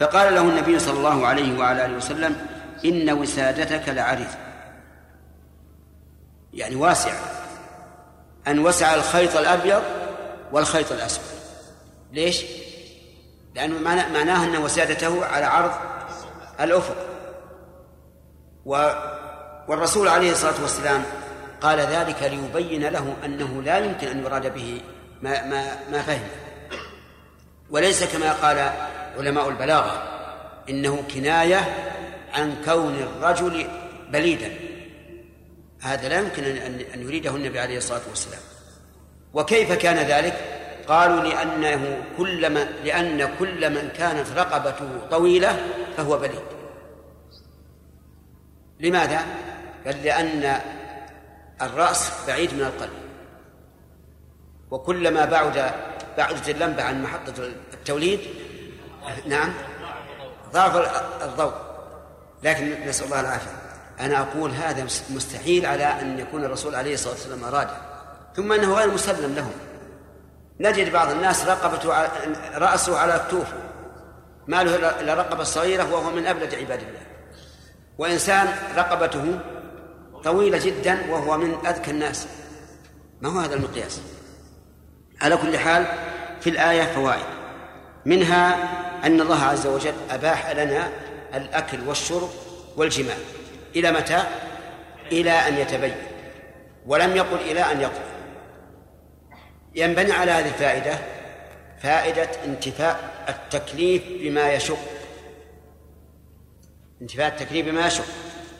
[SPEAKER 2] فقال له النبي صلى الله عليه وعلى آله وسلم إن وسادتك لعريض يعني واسعة أن وسع الخيط الأبيض والخيط الأسود. ليش؟ لأنه معناه, أن وسادته على عرض الأفق. والرسول عليه الصلاة والسلام قال ذلك ليبين له أنه لا يمكن أن يراد به ما ما ما فهم. وليس كما قال علماء البلاغة إنه كناية عن كون الرجل بليدا. هذا لا يمكن أن يريده النبي عليه الصلاة والسلام. وكيف كان ذلك؟ قالوا لأنه كلما لأن كل من كانت رقبته طويلة فهو بليد. لماذا؟ قال لأن الرأس بعيد من القلب. وكلما بعد بعدت اللمبة عن محطة التوليد نعم ضعف الضوء. لكن نسأل الله العافية. أنا أقول هذا مستحيل على أن يكون الرسول عليه الصلاة والسلام أراده. ثم أنه غير مسلم لهم. نجد بعض الناس رقبته رأسه على أكتوفه ما له إلا الرقبة الصغيرة وهو من أبلد عباد الله. وإنسان رقبته طويلة جدا وهو من أذكى الناس. ما هو هذا المقياس؟ على كل حال في الآية فوائد. منها أن الله عز وجل أباح لنا الأكل والشرب والجماع. إلى متى؟ إلى أن يتبين. ولم يقل إلى أن يقضي ينبني على هذه الفائدة فائدة انتفاء التكليف بما يشق. انتفاء التكليف بما يشق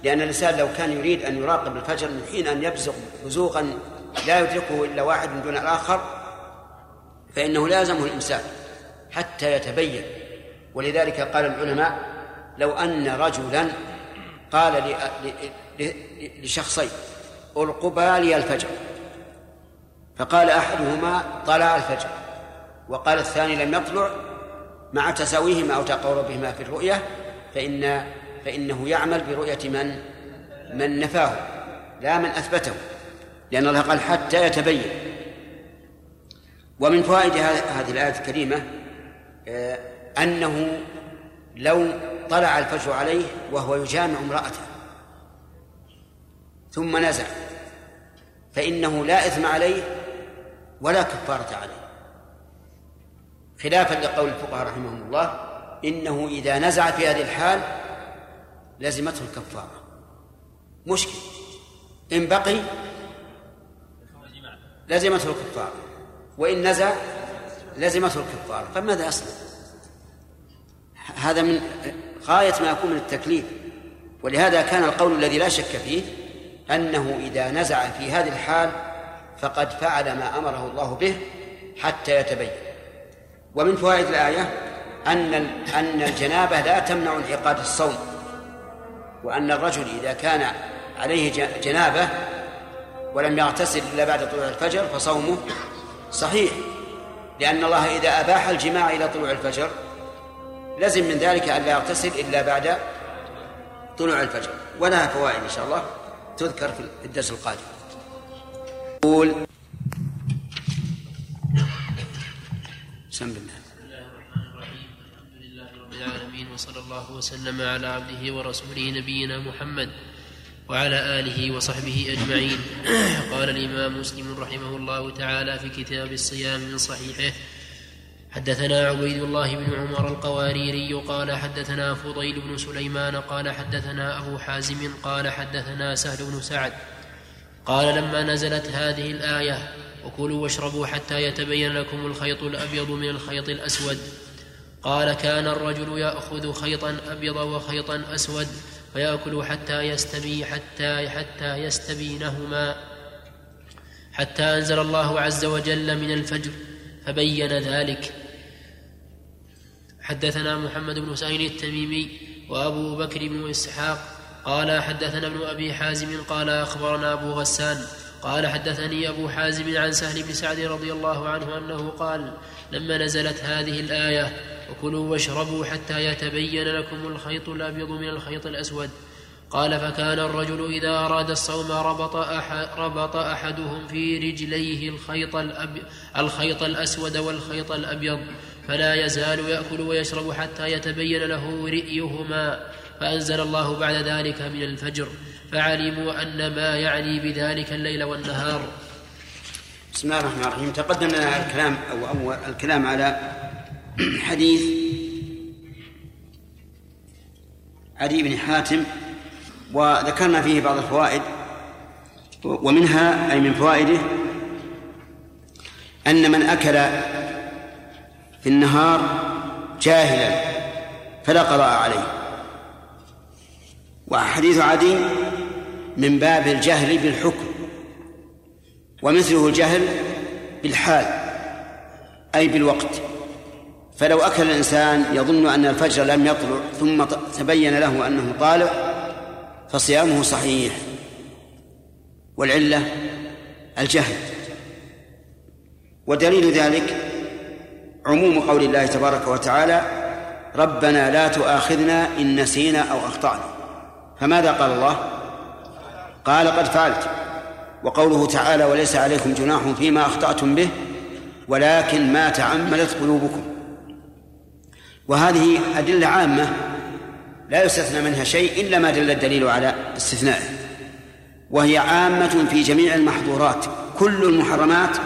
[SPEAKER 2] لأن الإنسان لو كان يريد أن يراقب الفجر من حين أن يبزغ بزوغا لا يدركه إلا واحد من دون الآخر فإنه لازمه الإمساك حتى يتبين. ولذلك قال العلماء لو أن رجلا قال لشخصين ارقبا لي الفجر. فقال أحدهما طلع الفجر. وقال الثاني لم يطلع مع تساويهما أو تقاربهما في الرؤية فإن فإنه يعمل برؤية من؟ من نفاه لا من أثبته لأن الله قال حتى يتبين. ومن فوائد هذه الآية الكريمة آه، أنه لو طلع الفجر عليه وهو يجامع امرأته ثم نزع فإنه لا إثم عليه ولا كفارة عليه. خلافا لقول الفقهاء رحمهم الله إنه إذا نزع في هذه الحال لزمته الكفارة. مشكل إن بقي لزمته الكفارة. وإن نزع لزمته الكفارة. فماذا يصنع؟ هذا من غاية ما يكون من التكليف. ولهذا كان القول الذي لا شك فيه أنه إذا نزع في هذه الحال فقد فعل ما أمره الله به حتى يتبين. ومن فوائد الآية أن أن الجنابة لا تمنع انعقاد الصوم. وأن الرجل إذا كان عليه جنابة ولم يغتسل إلا بعد طلوع الفجر فصومه صحيح لأن الله إذا أباح الجماع إلى طلوع الفجر لزم من ذلك أن لا يغتسل إلا بعد طلوع الفجر. ولها فوائد إن شاء الله تذكر في الدرس القادم. قول.
[SPEAKER 1] بسم الله الحمد لله رب العالمين وصلى الله وسلم على عبده ورسوله نبينا محمد وعلى آله وصحبه أجمعين. (clears throat) قال الإمام مسلم رحمه الله تعالى في كتاب الصيام من صحيحه حدثنا عبيد الله بن عمر القواريري قال حدثنا فضيل بن سليمان قال حدثنا أبو حازم قال حدثنا سهل بن سعد. قال لما نزلت هذه الآية وكلوا واشربوا حتى يتبين لكم الخيط الأبيض من الخيط الأسود قال كان الرجل يأخذ خيطا أبيض وخيطا أسود فيأكل حتى يستبي حتى حتى يستبينهما حتى أنزل الله عز وجل من الفجر فبين ذلك. حدثنا محمد بن سعيد التميمي وأبو بكر بن إسحاق قال حدثنا ابن أبي حازم قال أخبرنا أبو غسان قال حدثني أبو حازم عن سهل بن سعد رضي الله عنه أنه قال لما نزلت هذه الآية وكلوا واشربوا حتى يتبين لكم الخيط الأبيض من الخيط الأسود. قال فكان الرجل إذا أراد الصوم ربط, أحد ربط أحدهم في رجليه الخيط, الخيط الأسود والخيط الأبيض. فلا يزال يأكل ويشرب حتى يتبين له رئيهما. فأنزل الله بعد ذلك من الفجر. فعلموا أن ما يعني بذلك الليل والنهار.
[SPEAKER 2] بسم الله الرحمن الرحيم. تقدم لنا الكلام أو أول الكلام على حديث علي بن حاتم وذكرنا فيه بعض الفوائد ومنها أي من فوائده أن من أكل في النهار جاهلا فلا قضاء عليه. وحديث عدي من باب الجهل بالحكم ومثله الجهل بالحال أي بالوقت. فلو أكل الإنسان يظن أن الفجر لم يطلع ثم تبين له أنه طالع فصيامه صحيح. والعلة الجهل. ودليل ذلك عموم قول الله تبارك وتعالى ربنا لا تؤاخذنا إن نسينا أو أخطأنا. فماذا قال الله؟ قال قد فعلت. وقوله تعالى وليس عليكم جناح فيما أخطأتم به ولكن ما تعمدت قلوبكم. وهذه أدلة عامة لا يستثنى منها شيء إلا ما دل الدليل على استثنائه وهي عامة في جميع المحظورات. كل المحرمات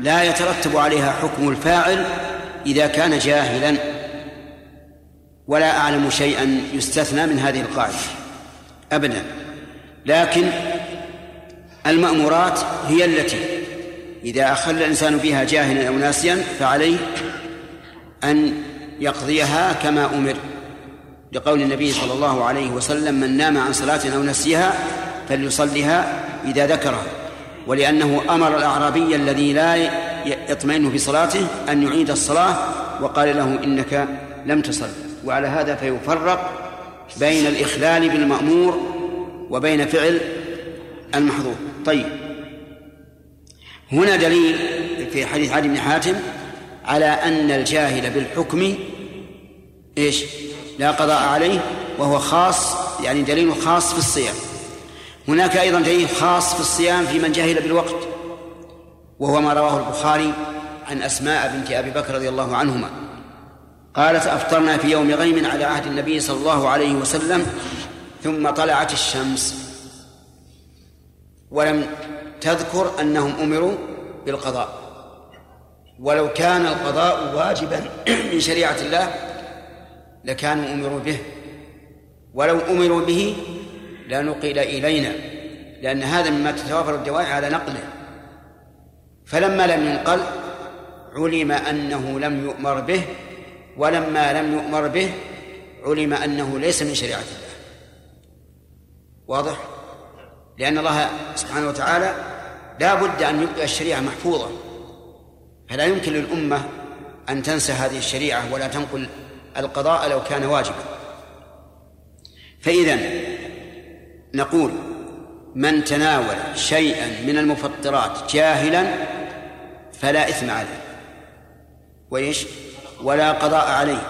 [SPEAKER 2] لا يترتب عليها حكم الفاعل إذا كان جاهلا. ولا أعلم شيئا يستثنى من هذه القاعدة. أبدا. لكن المأمورات هي التي إذا أخل الإنسان فيها جاهلا أو ناسيا فعليه أن يقضيها كما أمر. لقول النبي صلى الله عليه وسلم من نام عن صلاة أو نسيها فليصلها إذا ذكرها ولأنه أمر الأعرابي الذي لا يطمئن في صلاته أن يعيد الصلاة وقال له إنك لم تصل. وعلى هذا فيفرق بين الإخلال بالمأمور وبين فعل المحظور. طيب. هنا دليل في حديث علي بن حاتم على أن الجاهل بالحكم إيش؟ لا قضاء عليه وهو خاص يعني دليل خاص في الصيام. هناك أيضا دليل خاص في الصيام في من جهل بالوقت وهو ما رواه البخاري عن أسماء بنت أبي بكر رضي الله عنهما. قالت أفطرنا في يوم غيم على عهد النبي صلى الله عليه وسلم ثم طلعت الشمس. ولم تذكر أنهم أمروا بالقضاء. ولو كان القضاء واجبا (clears throat) من شريعة الله لكانوا أمروا به. ولو أمروا به لنقل إلينا لأن هذا مما تتوافر الدواعي على نقله. فلما لم ينقل علم أنه لم يؤمر به ولما لم يؤمر به علم أنه ليس من شريعة الله. واضح؟ لأن الله سبحانه وتعالى لا بد أن يبقي الشريعة محفوظة. فلا يمكن للأمة أن تنسى هذه الشريعة ولا تنقل القضاء لو كان واجبا. فإذا نقول من تناول شيئا من المفطرات جاهلا فلا إثم عليه. وإيش؟ ولا قضاء عليه.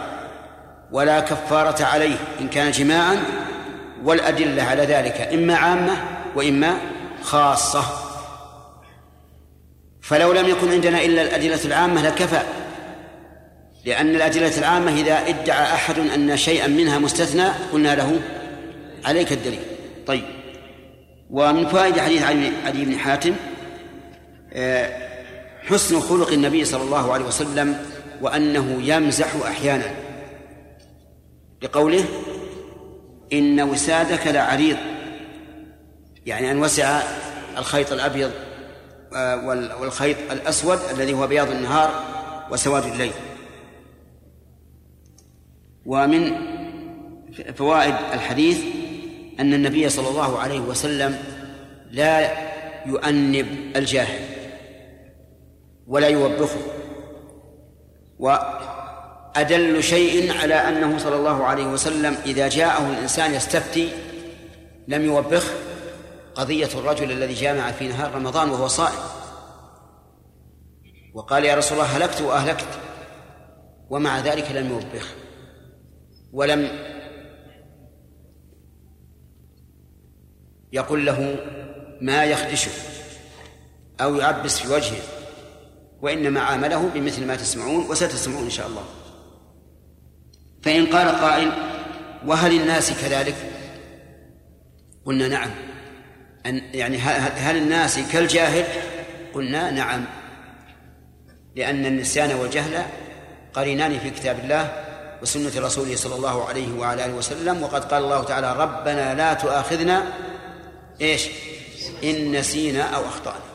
[SPEAKER 2] ولا كفارة عليه إن كان جماعا. والأدلة على ذلك إما عامة وإما خاصة. فلو لم يكن عندنا إلا الأدلة العامة لكفى. لأن الأدلة العامة إذا ادعى أحد أن شيئا منها مستثنى قلنا له عليك الدليل. طيب. ومن فوائد حديث علي بن حاتم آه، حسن خلق النبي صلى الله عليه وسلم وأنه يمزح أحيانا. لقوله إن وسادك لعريض يعني أن وسع الخيط الأبيض والخيط الأسود الذي هو بياض النهار وسواد الليل. ومن فوائد الحديث أن النبي صلى الله عليه وسلم لا يؤنب الجاهل ولا يوبخه. وأدل شيء على أنه صلى الله عليه وسلم إذا جاءه الإنسان يستفتي لم يوبخه قضية الرجل الذي جامع في نهار رمضان وهو صائم. وقال يا رسول الله هلكت وأهلكت ومع ذلك لم يوبخه ولم يقول له ما يخدشه أو يعبس في وجهه وإنما عامله بمثل ما تسمعون وستسمعون إن شاء الله. فإن قال قائل وهل الناس كذلك؟ قلنا نعم. أن يعني هل الناس كالجاهل؟ قلنا نعم. لأن النسيان والجهل قرينان في كتاب الله وسنة رسوله صلى الله عليه وعلى آله وسلم وقد قال الله تعالى ربنا لا تؤاخذنا إيش؟ إن نسينا أو أخطأنا.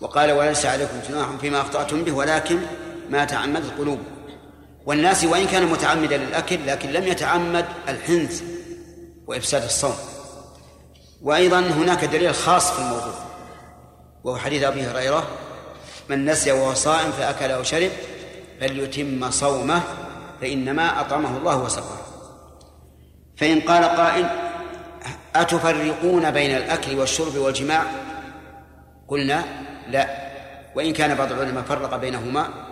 [SPEAKER 2] وقال وليس عليكم جناح فيما أخطأتم به ولكن ما تعمدت قلوبكم والناس وإن كان متعمدا للأكل لكن لم يتعمد الحنث وإفساد الصوم. وأيضا هناك دليل خاص في الموضوع وهو حديث أبي هريرة من نسي وهو صائم فأكل أو شرب فليتم صومه فإنما أطعمه الله وسقاه. فإن قال قائل أتفرقون بين الأكل والشرب والجماع؟ قلنا لا. وإن كان بعض العلماء فرق بينهما